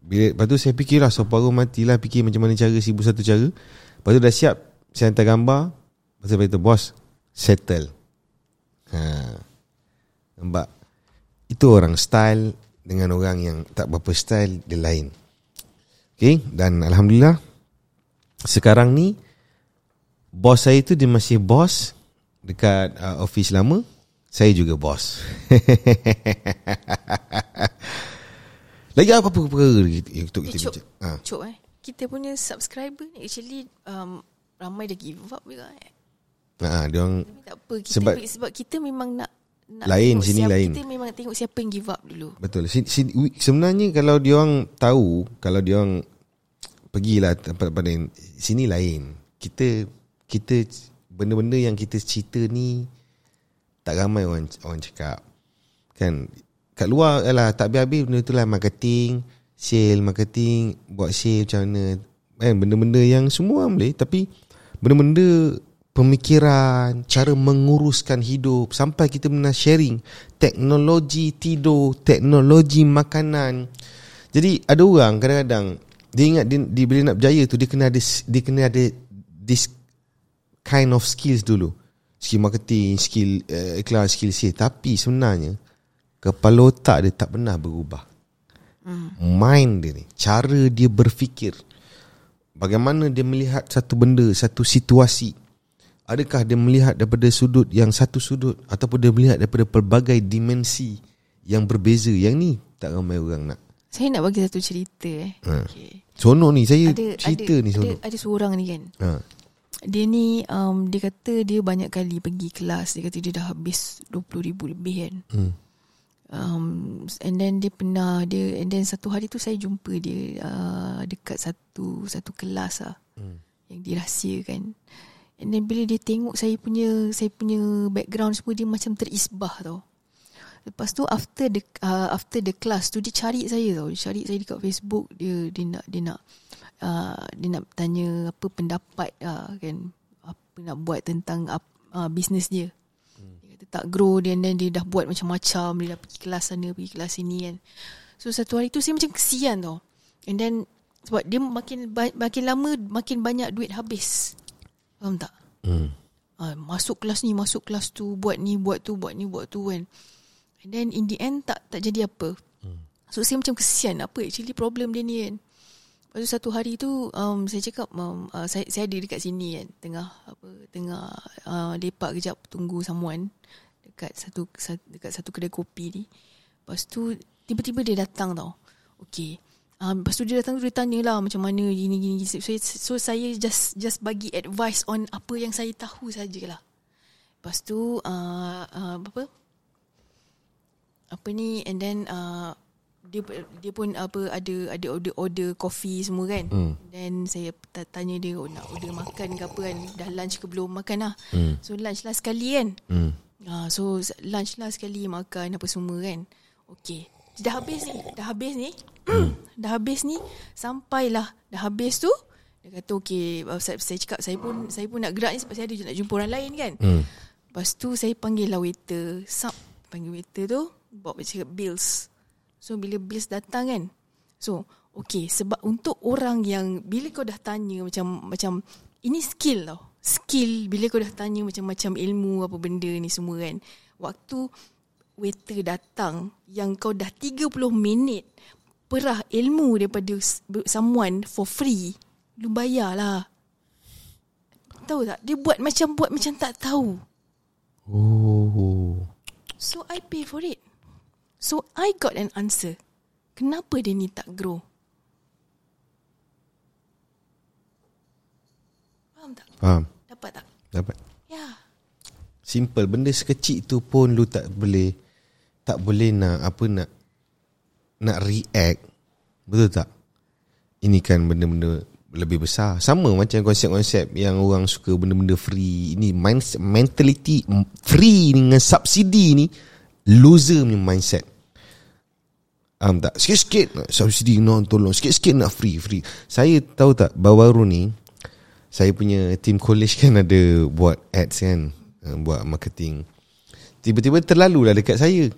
Bila lepas tu saya fikir lah separuh matilah fikir macam mana cara sibu satu cara. Lepas tu dah siap saya hantar gambar. Lepas tu bos settle. Ha. Nampak? Itu orang style dengan orang yang tak berapa style dia lain. Okay, dan Alhamdulillah sekarang ni bos saya tu dia masih bos dekat uh, office lama. Saya juga bos. Lagi apa perkara untuk Eh, kita Cok, bincang? Ha. Cok eh. Kita punya subscriber ni actually um, ramai dah give up juga eh. Ha, dia orang apa. Kita, Sebab- sebab, sebab kita memang nak, nak Lain, sini siapa, lain. Kita memang tengok siapa yang give up dulu. betul. Si, si, sebenarnya kalau dia orang tahu, kalau dia orang pergilah tempat-tempat lain, sini lain. Kita kita benda-benda yang kita cerita ni tak ramai orang orang cakap. Kan kat luar lah tak habis-habis benda tu lah marketing, sale, marketing, buat sale macam mana. Kan benda-benda yang semua orang boleh tapi benda-benda pemikiran, cara menguruskan hidup sampai kita pernah sharing teknologi tidur, teknologi makanan. Jadi ada orang kadang-kadang dia ingat dia, dia bila nak berjaya tu dia kena ada dia kena ada this kind of skills dulu. Skill marketing, skill uh, iklan, skill sales. Tapi sebenarnya kepala otak dia tak pernah berubah. Hmm. Mind dia ni, cara dia berfikir. Bagaimana dia melihat satu benda, satu situasi. Adakah dia melihat daripada sudut yang satu sudut ataupun dia melihat daripada pelbagai dimensi yang berbeza. Yang ni tak ramai orang nak. Saya nak bagi satu cerita eh. Ha. Okay. Sonok ni saya Ada, cerita ada, ni ada, sonok. ada seorang ni kan. Ha. Dia ni um, dia kata dia banyak kali pergi kelas. Dia kata dia dah habis 20 ribu lebih kan. Hmm. Um, and then dia pernah dia and then satu hari tu saya jumpa dia uh, dekat satu satu kelas lah Hmm. yang dirahsiakan. And then bila dia tengok saya punya saya punya background semua dia macam terisbah tau. Lepas tu after the uh, after the class tu dia cari saya tau. Dia cari saya dekat Facebook. Dia dia nak dia nak uh, dia nak tanya apa pendapat uh, kan apa nak buat tentang uh, bisnes dia. Dia kata tak grow dia then dia dah buat macam-macam. Dia dah pergi kelas sana, pergi kelas sini kan. So satu hari tu saya macam kesian tau. And then sebab dia makin makin lama makin banyak duit habis. Faham tak? Hmm. uh, masuk kelas ni, masuk kelas tu, buat ni, buat tu, buat ni, buat tu kan. And then in the end tak tak jadi apa. Hmm. So saya macam kesian apa actually problem dia ni kan. Lepas tu satu hari tu um, saya cakap um, uh, saya saya ada dekat sini kan tengah apa tengah uh, lepak kejap tunggu someone dekat satu dekat satu kedai kopi ni. Lepas tu tiba-tiba dia datang tau. Okay. Um, lepas tu dia datang tu dia tanya lah macam mana gini gini. So, so saya just just bagi advice on apa yang saya tahu sajalah. Lepas tu uh, uh, apa apa ni and then uh, dia dia pun apa ada ada order order coffee semua kan. Hmm. Then saya tanya dia oh, nak order makan ke apa kan. Dah lunch ke belum makan lah. Hmm. So lunch lah sekali kan. Hmm. Uh, so lunch lah sekali makan apa semua kan. Okay. Dah habis ni. Dah habis ni. Hmm. dah habis ni. Sampailah. Dah habis tu. Dia kata okay. Uh, saya, saya cakap saya pun saya pun nak gerak ni sebab saya ada nak jumpa orang lain kan. Hmm. Lepas tu saya panggil lah waiter. Sub panggil waiter tu. Bawa cakap bills. So bila bills datang kan So okay Sebab untuk orang yang Bila kau dah tanya Macam macam Ini skill tau Skill Bila kau dah tanya Macam-macam ilmu Apa benda ni semua kan Waktu Waiter datang Yang kau dah 30 minit Perah ilmu daripada Someone For free Lu bayar lah Tahu tak Dia buat macam Buat macam tak tahu Oh So I pay for it So I got an answer. Kenapa dia ni tak grow? Faham tak? Faham. Dapat tak? Dapat. Ya. Yeah. Simple. Benda sekecil tu pun lu tak boleh tak boleh nak apa nak nak react. Betul tak? Ini kan benda-benda lebih besar. Sama macam konsep-konsep yang orang suka benda-benda free. Ini mindset, mentality free dengan subsidi ni loser punya mindset. Um, tak sikit-sikit nak subsidi no tolong sikit-sikit nak free free. Saya tahu tak baru-baru ni saya punya team college kan ada buat ads kan, uh, buat marketing. Tiba-tiba terlalu lah dekat saya.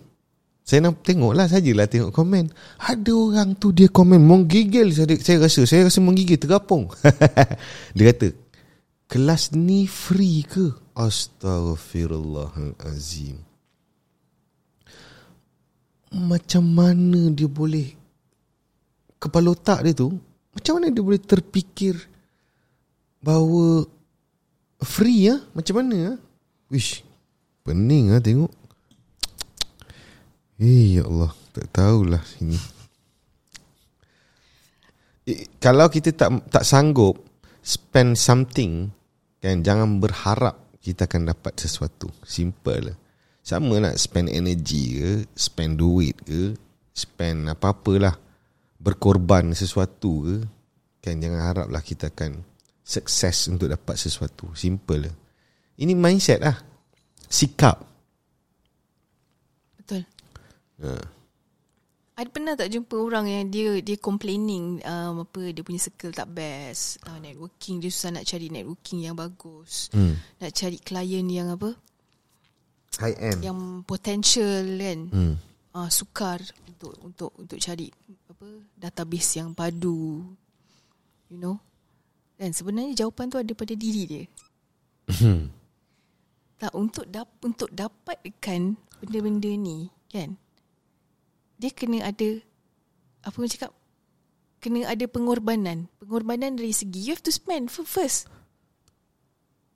Saya nak tengok lah sajalah tengok komen. Ada orang tu dia komen menggigil saya, saya rasa. Saya rasa menggigil tergapung. dia kata, kelas ni free ke? Astaghfirullahalazim macam mana dia boleh kepala otak dia tu macam mana dia boleh terfikir bahawa free ya macam mana ya wish pening ah tengok eh ya Allah tak tahulah sini. Eh, kalau kita tak tak sanggup spend something kan jangan berharap kita akan dapat sesuatu. Simple lah. Sama nak spend energy ke Spend duit ke Spend apa-apalah Berkorban sesuatu ke Kan jangan haraplah kita akan Sukses untuk dapat sesuatu. Simple lah. Ini mindset lah. Sikap uh. Ada pernah tak jumpa orang yang dia dia complaining um, apa dia punya circle tak best uh, networking dia susah nak cari networking yang bagus hmm. nak cari klien yang apa high end yang potential kan hmm. uh, sukar untuk untuk untuk cari apa database yang padu you know dan sebenarnya jawapan tu ada pada diri dia hmm. tak untuk dap untuk dapatkan benda-benda ni kan dia kena ada apa orang cakap kena ada pengorbanan pengorbanan dari segi you have to spend first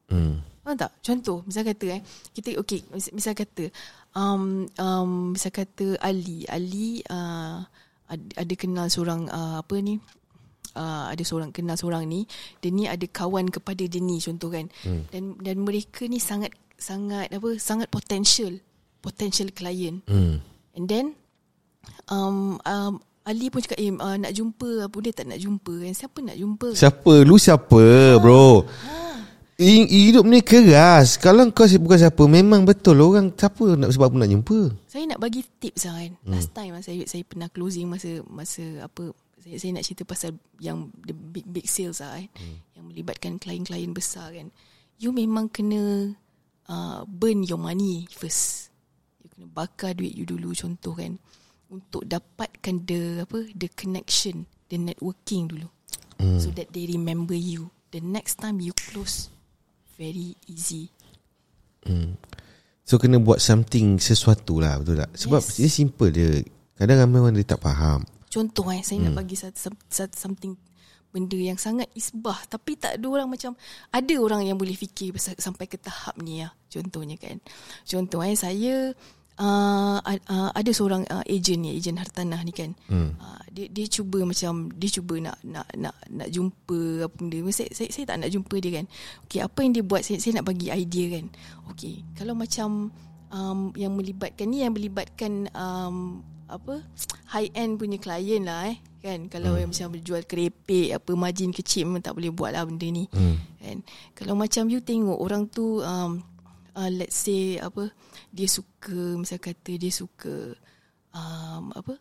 hmm Faham tak? Contoh, misal kata eh, kita okey, misal kata um um misal kata Ali, Ali uh, ada, ada kenal seorang uh, apa ni? Uh, ada seorang kenal seorang ni, dia ni ada kawan kepada dia ni contoh kan. Hmm. Dan dan mereka ni sangat sangat apa? Sangat potential, potential client. Hmm. And then um um Ali pun cakap eh uh, nak jumpa apa dia tak nak jumpa kan. Siapa nak jumpa? Siapa? Lu siapa, bro? Ha. Hidup ni keras Kalau kau bukan siapa Memang betul Orang siapa nak sebab pun nak jumpa Saya nak bagi tips lah kan hmm. Last time lah saya, saya pernah closing Masa masa apa saya, saya nak cerita pasal Yang the big big sales lah kan hmm. Yang melibatkan klien-klien besar kan You memang kena uh, Burn your money first You kena bakar duit you dulu Contoh kan Untuk dapatkan the apa The connection The networking dulu hmm. So that they remember you The next time you close very easy. Hmm. So kena buat something sesuatu lah betul tak? Sebab yes. dia simple je. Kadang ramai orang dia tak faham. Contoh eh saya hmm. nak bagi satu, satu something benda yang sangat isbah tapi tak ada orang macam ada orang yang boleh fikir sampai ke tahap ni ya. Contohnya kan. Contoh eh saya uh, uh, ada seorang uh, agent ni, agent hartanah ni kan. Hmm. Uh, dia dia cuba macam dia cuba nak nak nak nak jumpa apa benda. Saya, saya saya tak nak jumpa dia kan. Okey, apa yang dia buat saya saya nak bagi idea kan. Okey, kalau macam um, yang melibatkan ni yang melibatkan um, apa high end punya klien lah eh kan kalau yang macam berjual kerepek apa margin kecil memang tak boleh buat lah benda ni kan kalau macam you tengok orang tu um, uh, let's say apa dia suka misal kata dia suka um, apa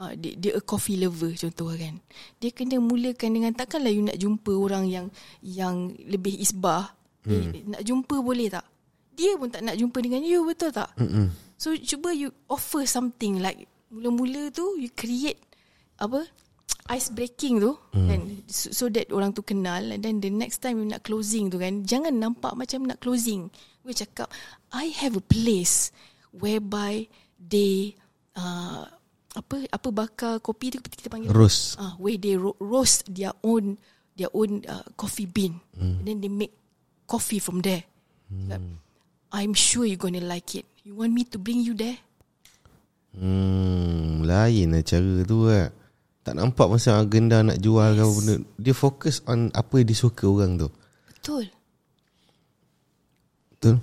uh, dia, dia a coffee lover contoh kan dia kena mulakan dengan takkanlah you nak jumpa orang yang yang lebih isbah hmm. nak jumpa boleh tak dia pun tak nak jumpa dengan you betul tak Mm-mm. So cuba you offer something like mula-mula tu you create apa ice breaking tu hmm. kan so, so that orang tu kenal and then the next time you nak closing tu kan jangan nampak macam nak closing you cakap I have a place whereby they uh, apa apa bakar kopi tu kita panggil Roast. ah where they ro- roast their own their own uh, coffee bean Hmm. and then they make coffee from there like, I'm sure you're gonna like it you want me to bring you there Hmm, lain lah cara tu lah. Tak nampak masa agenda nak jual yes. benda. Dia fokus on apa yang dia suka orang tu. betul Betul?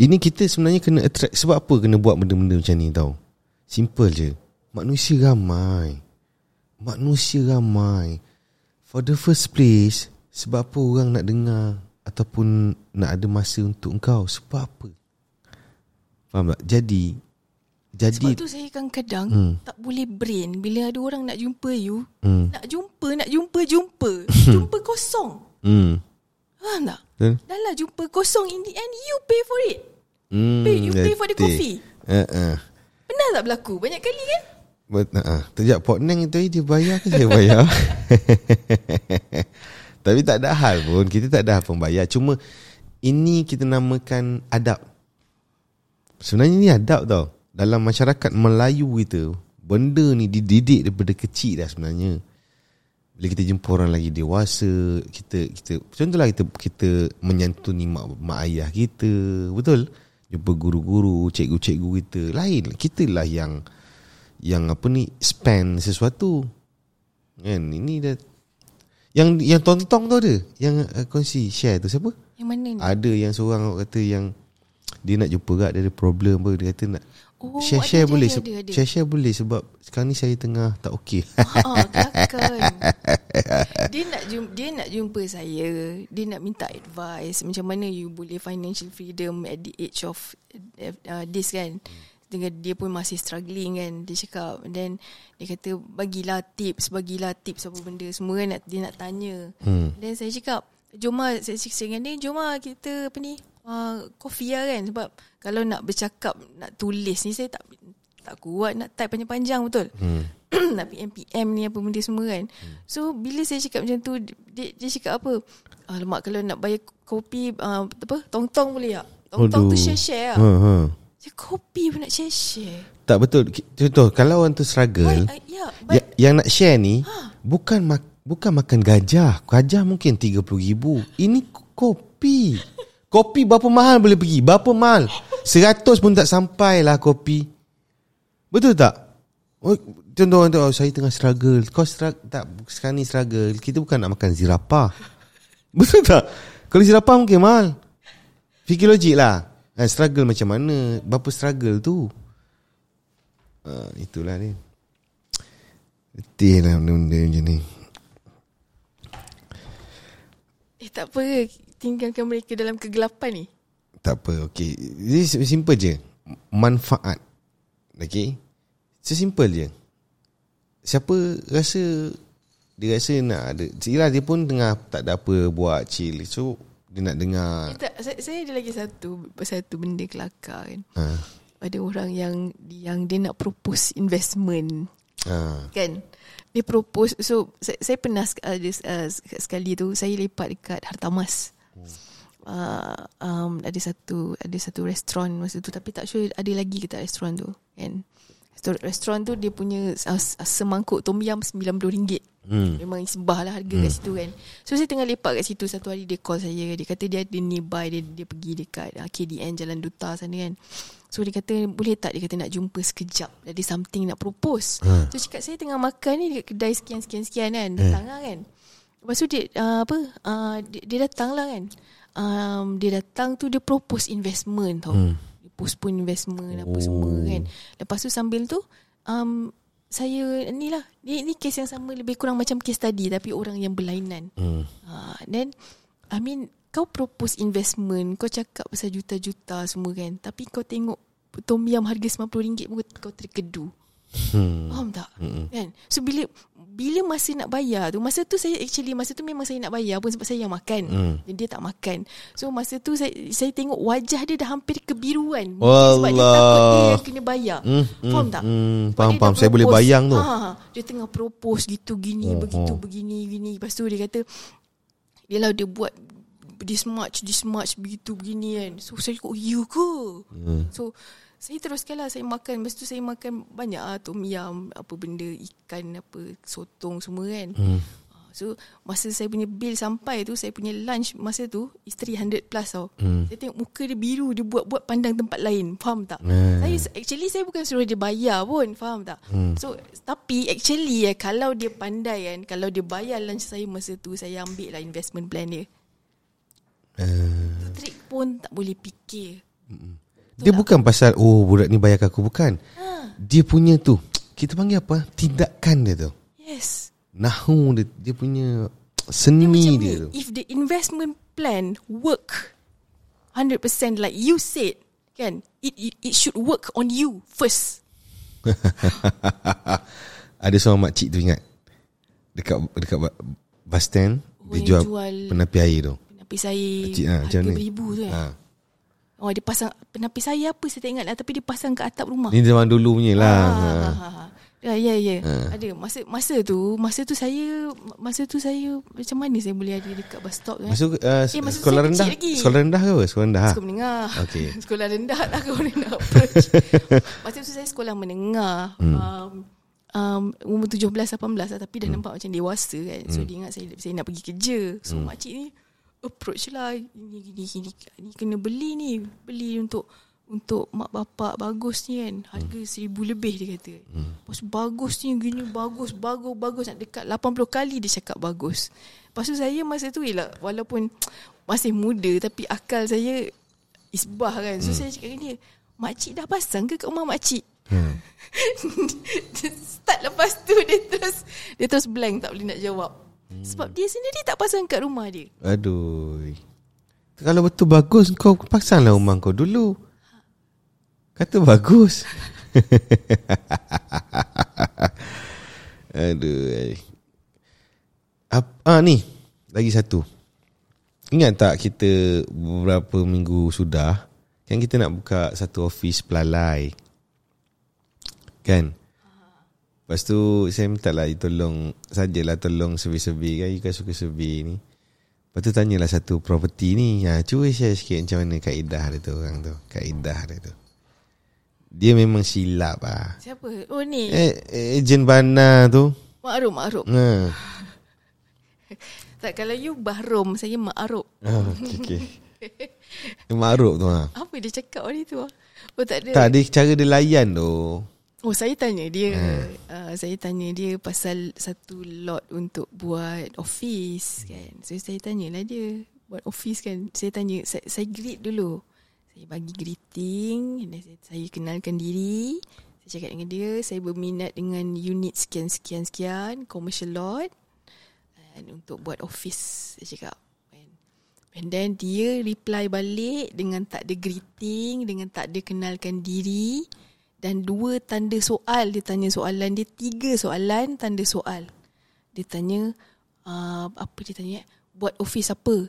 Ini kita sebenarnya kena attract. Sebab apa kena buat benda-benda macam ni tau? Simple je. Manusia ramai. Manusia ramai. For the first place, sebab apa orang nak dengar ataupun nak ada masa untuk engkau? Sebab apa? Faham tak? Jadi, jadi Sebab tu saya kadang-kadang Hmm. tak boleh brain bila ada orang nak jumpa you. Hmm. Nak jumpa, nak jumpa, jumpa. jumpa kosong. hmm, Faham tak? Betul? Dah lah jumpa kosong in the end you pay for it. Hmm, Pay, you pay for the coffee. Uh, uh. Pernah tak berlaku? Banyak kali kan? But, uh, Sekejap Pok Neng tu dia bayar ke saya bayar Tapi tak ada hal pun Kita tak ada hal pun bayar Cuma Ini kita namakan adab Sebenarnya ni adab tau Dalam masyarakat Melayu kita Benda ni dididik daripada kecil dah sebenarnya Bila kita jumpa orang lagi dewasa Kita kita Contohlah kita kita menyantuni mak, mak ayah kita Betul? Jumpa guru-guru, cikgu-cikgu kita Lain. Kita lah yang yang apa ni spend sesuatu. Kan? Ini dah yang yang tontong tu ada? Yang uh, kongsi share tu siapa? Yang mana ni? ada yang seorang kata yang dia nak jumpa kat dia ada problem apa dia kata nak Oh, share share ada, boleh ada, ada, ada. share share boleh sebab sekarang ni saya tengah tak okey Ah, kelakar. dia nak jumpa, dia nak jumpa saya. Dia nak minta advice macam mana you boleh financial freedom at the age of uh, this kan. Dengan dia pun masih struggling kan. Dia cakap and then dia kata bagilah tips, bagilah tips apa benda semua kan nak, dia nak tanya. Hmm. Then saya cakap Jom lah Saya cakap dengan dia Jom lah kita Apa ni uh, Coffee lah kan Sebab Kalau nak bercakap Nak tulis ni Saya tak Tak kuat Nak type panjang-panjang betul hmm. nak PM-PM ni apa benda semua kan. So bila saya cakap macam tu dia, dia cakap apa? Alamak kalau nak bayar kopi uh, apa tong-tong boleh tak? Tong-tong tu Aduh. share-share lah. ha, ha. Saya kopi pun nak share-share. tak betul contoh kalau orang tu struggle But, uh, yeah, but ya, yang nak share ni bukan mak, bukan makan gajah gajah mungkin 30 ribu ini kopi kopi berapa mahal boleh pergi? Berapa mahal? 100 pun tak sampai lah kopi. Betul tak? Oh, contoh orang oh, saya tengah struggle. Kau struggle tak sekarang ni struggle. Kita bukan nak makan zirapah. Betul tak? Kalau zirapah mungkin mahal. Fikir logik lah. Ha, struggle macam mana? Berapa struggle tu? Ha, itulah ni Letih lah benda-benda macam ni. Eh tak apa tinggalkan mereka dalam kegelapan ni. Tak apa okay Ini simple je. Manfaat. Okay Sesimpel je. Siapa rasa Dia rasa nak ada Yelah dia pun tengah Tak ada apa buat chill. So Dia nak dengar. Eh, tak, saya, saya ada lagi satu satu benda kelakar kan. ha, Ada orang yang yang dia nak propose investment. Ha, kan? Dia propose so saya, saya pernah ada uh, sekali tu saya lepak dekat Hartamas uh, um, ada satu ada satu restoran masa tu tapi tak sure ada lagi ke tak restoran tu kan? Restoran- restoran tu dia punya uh, semangkuk tom yum RM90 hmm. Memang sembah lah harga hmm. kat situ kan? So saya tengah lepak kat situ Satu hari dia call saya Dia kata dia ada nearby Dia, dia pergi dekat uh, KDN Jalan Duta sana kan? So dia kata Boleh tak? Dia kata nak jumpa sekejap. Ada something nak propose. Ha. So cakap saya tengah makan ni Dekat kedai sekian-sekian-sekian kan? Datang lah kan Lepas tu dia uh, Apa uh, dia, dia datang lah kan um, Dia datang tu Dia propose investment tau Hmm. Dia postpone investment apa semua kan. Lepas tu sambil tu um, saya ni lah ni, ni kes yang sama lebih kurang macam case tadi tapi orang yang berlainan. Hmm. Ha, then I mean kau propose investment, kau cakap pasal juta-juta semua kan. Tapi kau tengok tom yam harga RM90 pun kau terkedu. Hmm. Faham tak? Mm-hmm. Kan? So bila bila masa nak bayar tu, masa tu saya actually masa tu memang saya nak bayar pun sebab saya yang makan. Mm. Dan dia tak makan. So masa tu saya saya tengok wajah dia dah hampir kebiruan. Wallah. Sebab dia takut dia yang kena bayar. Hmm, Faham hmm, tak? hmm, faham, faham. Saya boleh bayang tu. Ha, dia tengah propose gitu gini, Oh, begitu oh. begini gini. Lepas tu dia kata dia lah dia buat this much, this much, begitu begini kan. So saya kata, oh you ke? Hmm. So saya teruskan lah saya makan Lepas tu saya makan banyak lah Tom yam Apa benda Ikan apa Sotong semua kan Hmm. Ah, So masa saya punya bill sampai tu Saya punya lunch masa tu Is 300 plus tau Hmm. Saya tengok muka dia biru Dia buat-buat pandang tempat lain Faham tak? Hmm. Saya Actually saya bukan suruh dia bayar pun Faham tak? Hmm. So Tapi actually eh, Kalau dia pandai kan Kalau dia bayar lunch saya masa tu Saya ambil lah investment plan dia Uh, Trik pun tak boleh fikir dia bukan pasal Oh budak ni bayar aku. Bukan. Ha, Dia punya tu Kita panggil apa? Tindakan dia tu. Yes. Nahu dia Dia punya Seni macam dia, ni, tu. If the investment plan work 100% like you said kan it, it it should work on you first. Ada seorang makcik tu ingat Dekat Dekat bus stand Oh, Dia jual, jual Penapis air tu. penapis air Makcik, ha, macam harga ni. beribu tu kan ha. Oh dia pasang penapis air apa saya tak ingat lah tapi dia pasang ke atap rumah Ni zaman dulu punya lah Ah, ha. ah, ah. Ya ya ya. Ha. Ada masa masa tu masa tu saya masa tu saya macam mana saya boleh ada dekat bus stop eh? Masuk uh, Eh, masa sekolah saya rendah lagi. Sekolah rendah ke? Sekolah rendah ha? Sekolah menengah Okey. Sekolah rendah lah Kau ni nak approach Masa tu saya sekolah menengah hmm. um, um, Umur 17-18 lah Tapi dah nampak macam dewasa kan So dia ingat saya, saya nak pergi kerja So makcik ni Approach lah. Ini gini gini Ni kena beli ni. Beli untuk untuk mak bapak bagus ni kan. Harga seribu lebih dia kata. Hmm. Lepas tu bagus ni gini Bagus bagus bagus. Nak dekat 80 kali dia cakap bagus. Lepas tu saya masa tu ialah Walaupun masih muda Tapi akal saya Isbah kan. So hmm. saya cakap dengan dia Makcik dah pasang ke kat rumah makcik Hmm. Start lepas tu dia terus Dia terus blank tak boleh nak jawab hmm. Sebab dia sendiri tak pasang kat rumah dia. Aduh. Kalau betul bagus Kau pasanglah rumah kau dulu. Kata bagus. Aduh eh. Ap- Ah ni. Lagi satu. Ingat tak kita Beberapa minggu sudah Kan kita nak buka Satu office pelalai. Kan Lepas tu Saya minta lah you Tolong Sajalah tolong survey-survey kan You kan suka survey ni Lepas tu tanyalah satu property ni ha, Cuba share sikit Macam mana kaedah dia tu Orang tu Kaedah dia tu Dia memang silap lah Siapa? Oh ni Eh, ejen Bana tu. Ma'ruf Ma'ruf Ha. Tak kalau you Bahrom Saya Ma'ruf Oh, okey okey. Dia Ma'ruf tu ha. Apa dia cakap hari tu ah? Oh tak ada Tak dia cara dia layan tu. Oh saya tanya dia Hmm. uh, Saya tanya dia Pasal satu lot Untuk buat office kan. So saya tanyalah dia Buat office kan. Saya tanya Saya, saya greet dulu. Saya bagi greeting saya, saya kenalkan diri. Saya cakap dengan dia Saya berminat dengan unit sekian-sekian-sekian Commercial lot And untuk buat office Saya cakap. And then dia reply balik Dengan tak ada greeting Dengan tak ada kenalkan diri dan dua tanda soal Dia tanya soalan. Dia Tiga soalan Tanda soal. Dia tanya uh, Apa dia tanya eh? Buat office apa?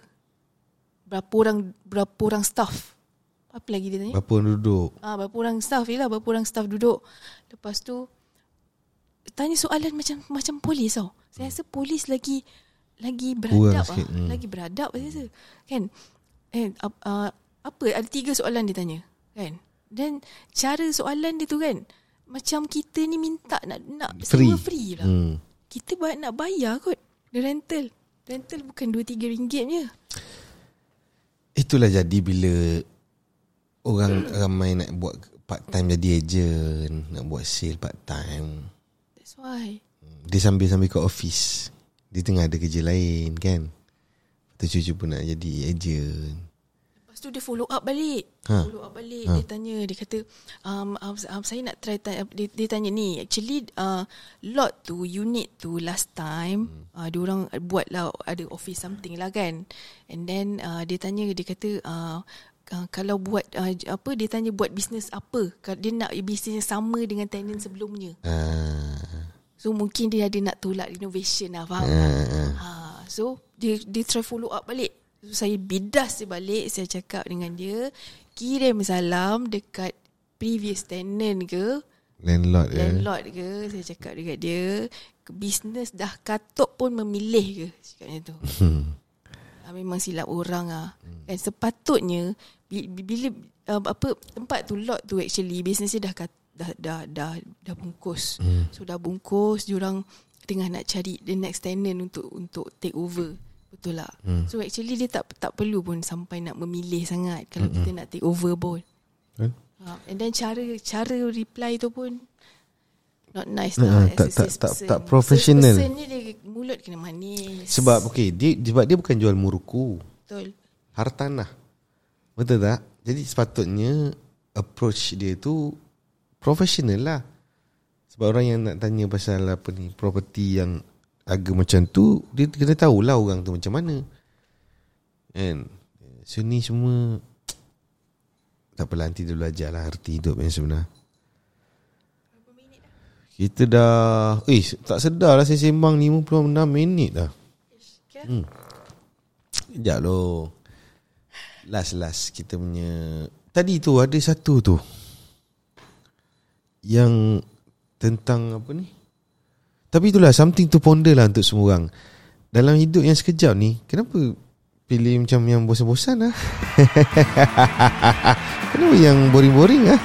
Berapa orang Berapa orang staff? Apa lagi dia tanya? Berapa orang duduk? Ah, berapa orang staff Yelah berapa orang staff duduk. Lepas tu Tanya soalan macam Macam polis tau. Saya rasa polis lagi Lagi beradab sikit, ah. hmm. Lagi beradab saya rasa. Kan? Eh, uh, uh, Apa? Ada tiga soalan dia tanya Kan Dan Cara soalan dia tu kan Macam kita ni minta Nak nak Free. sewa free lah Hmm. Kita ba- nak bayar kot The rental Rental bukan 2-3 ringgit je Itulah jadi bila orang ramai nak buat part time jadi agent, nak buat sale part time. That's why Dia sambil-sambil kat office. Dia tengah ada kerja lain kan. Tu cucu pun nak jadi agent. Lepas tu dia follow up balik. Ha. Follow up balik. Ha. Dia tanya, dia kata, um, um, um, saya nak try, tanya, dia, dia tanya ni, actually uh, lot tu, unit tu last time, hmm. uh, dia orang buat lah, ada office something lah kan. And then uh, dia tanya, dia kata, uh, uh, kalau buat, uh, apa, dia tanya buat bisnes apa. Dia nak bisnes yang sama dengan tenant sebelumnya. Ah. So mungkin dia ada nak tolak renovation lah, faham? Ah, Ha, so dia dia try follow up balik. So, saya bidas dia balik, saya cakap dengan dia, kirim salam dekat previous tenant ke, Landlord ya. landlord ke, saya cakap dekat dia, bisnes dah katuk pun memilih ke, cakapnya tu. Hmm. Ah, memang silap orang ah. Dan sepatutnya bi- bi- bila uh, apa tempat tu lot tu actually bisnes dia dah kat, dah dah dah dah bungkus. Hmm. So dah bungkus diorang tengah nak cari the next tenant untuk untuk take over. Betul tak? Hmm. So actually dia tak tak perlu pun sampai nak memilih sangat kalau Hmm. kita nak take over pun. Kan? Ha, and then cara cara reply tu pun not nice Ha, lah. tak- a tak- tak- salesperson. tak professional. Salesperson ni dia mulut kena manis. Sebab okey, dia sebab dia bukan jual muruku. Betul. Hartanah. Betul tak? Jadi sepatutnya approach dia tu professional lah. Sebab orang yang nak tanya pasal apa ni, property yang harga macam tu, dia kena tahulah orang tu macam mana. Kan? So ni semua tak apalah nanti dia belajar lah arti hidup yang sebenar. Kita dah Eh tak sedar lah Saya sembang 56 minit dah Hmm Sekejap loh Last-last Kita punya Tadi tu ada satu tu Yang Tentang apa ni Tapi itulah Something to ponder lah Untuk semua orang. Dalam hidup yang sekejap ni Kenapa Pilih macam yang bosan-bosan lah? Kenapa yang boring-boring lah?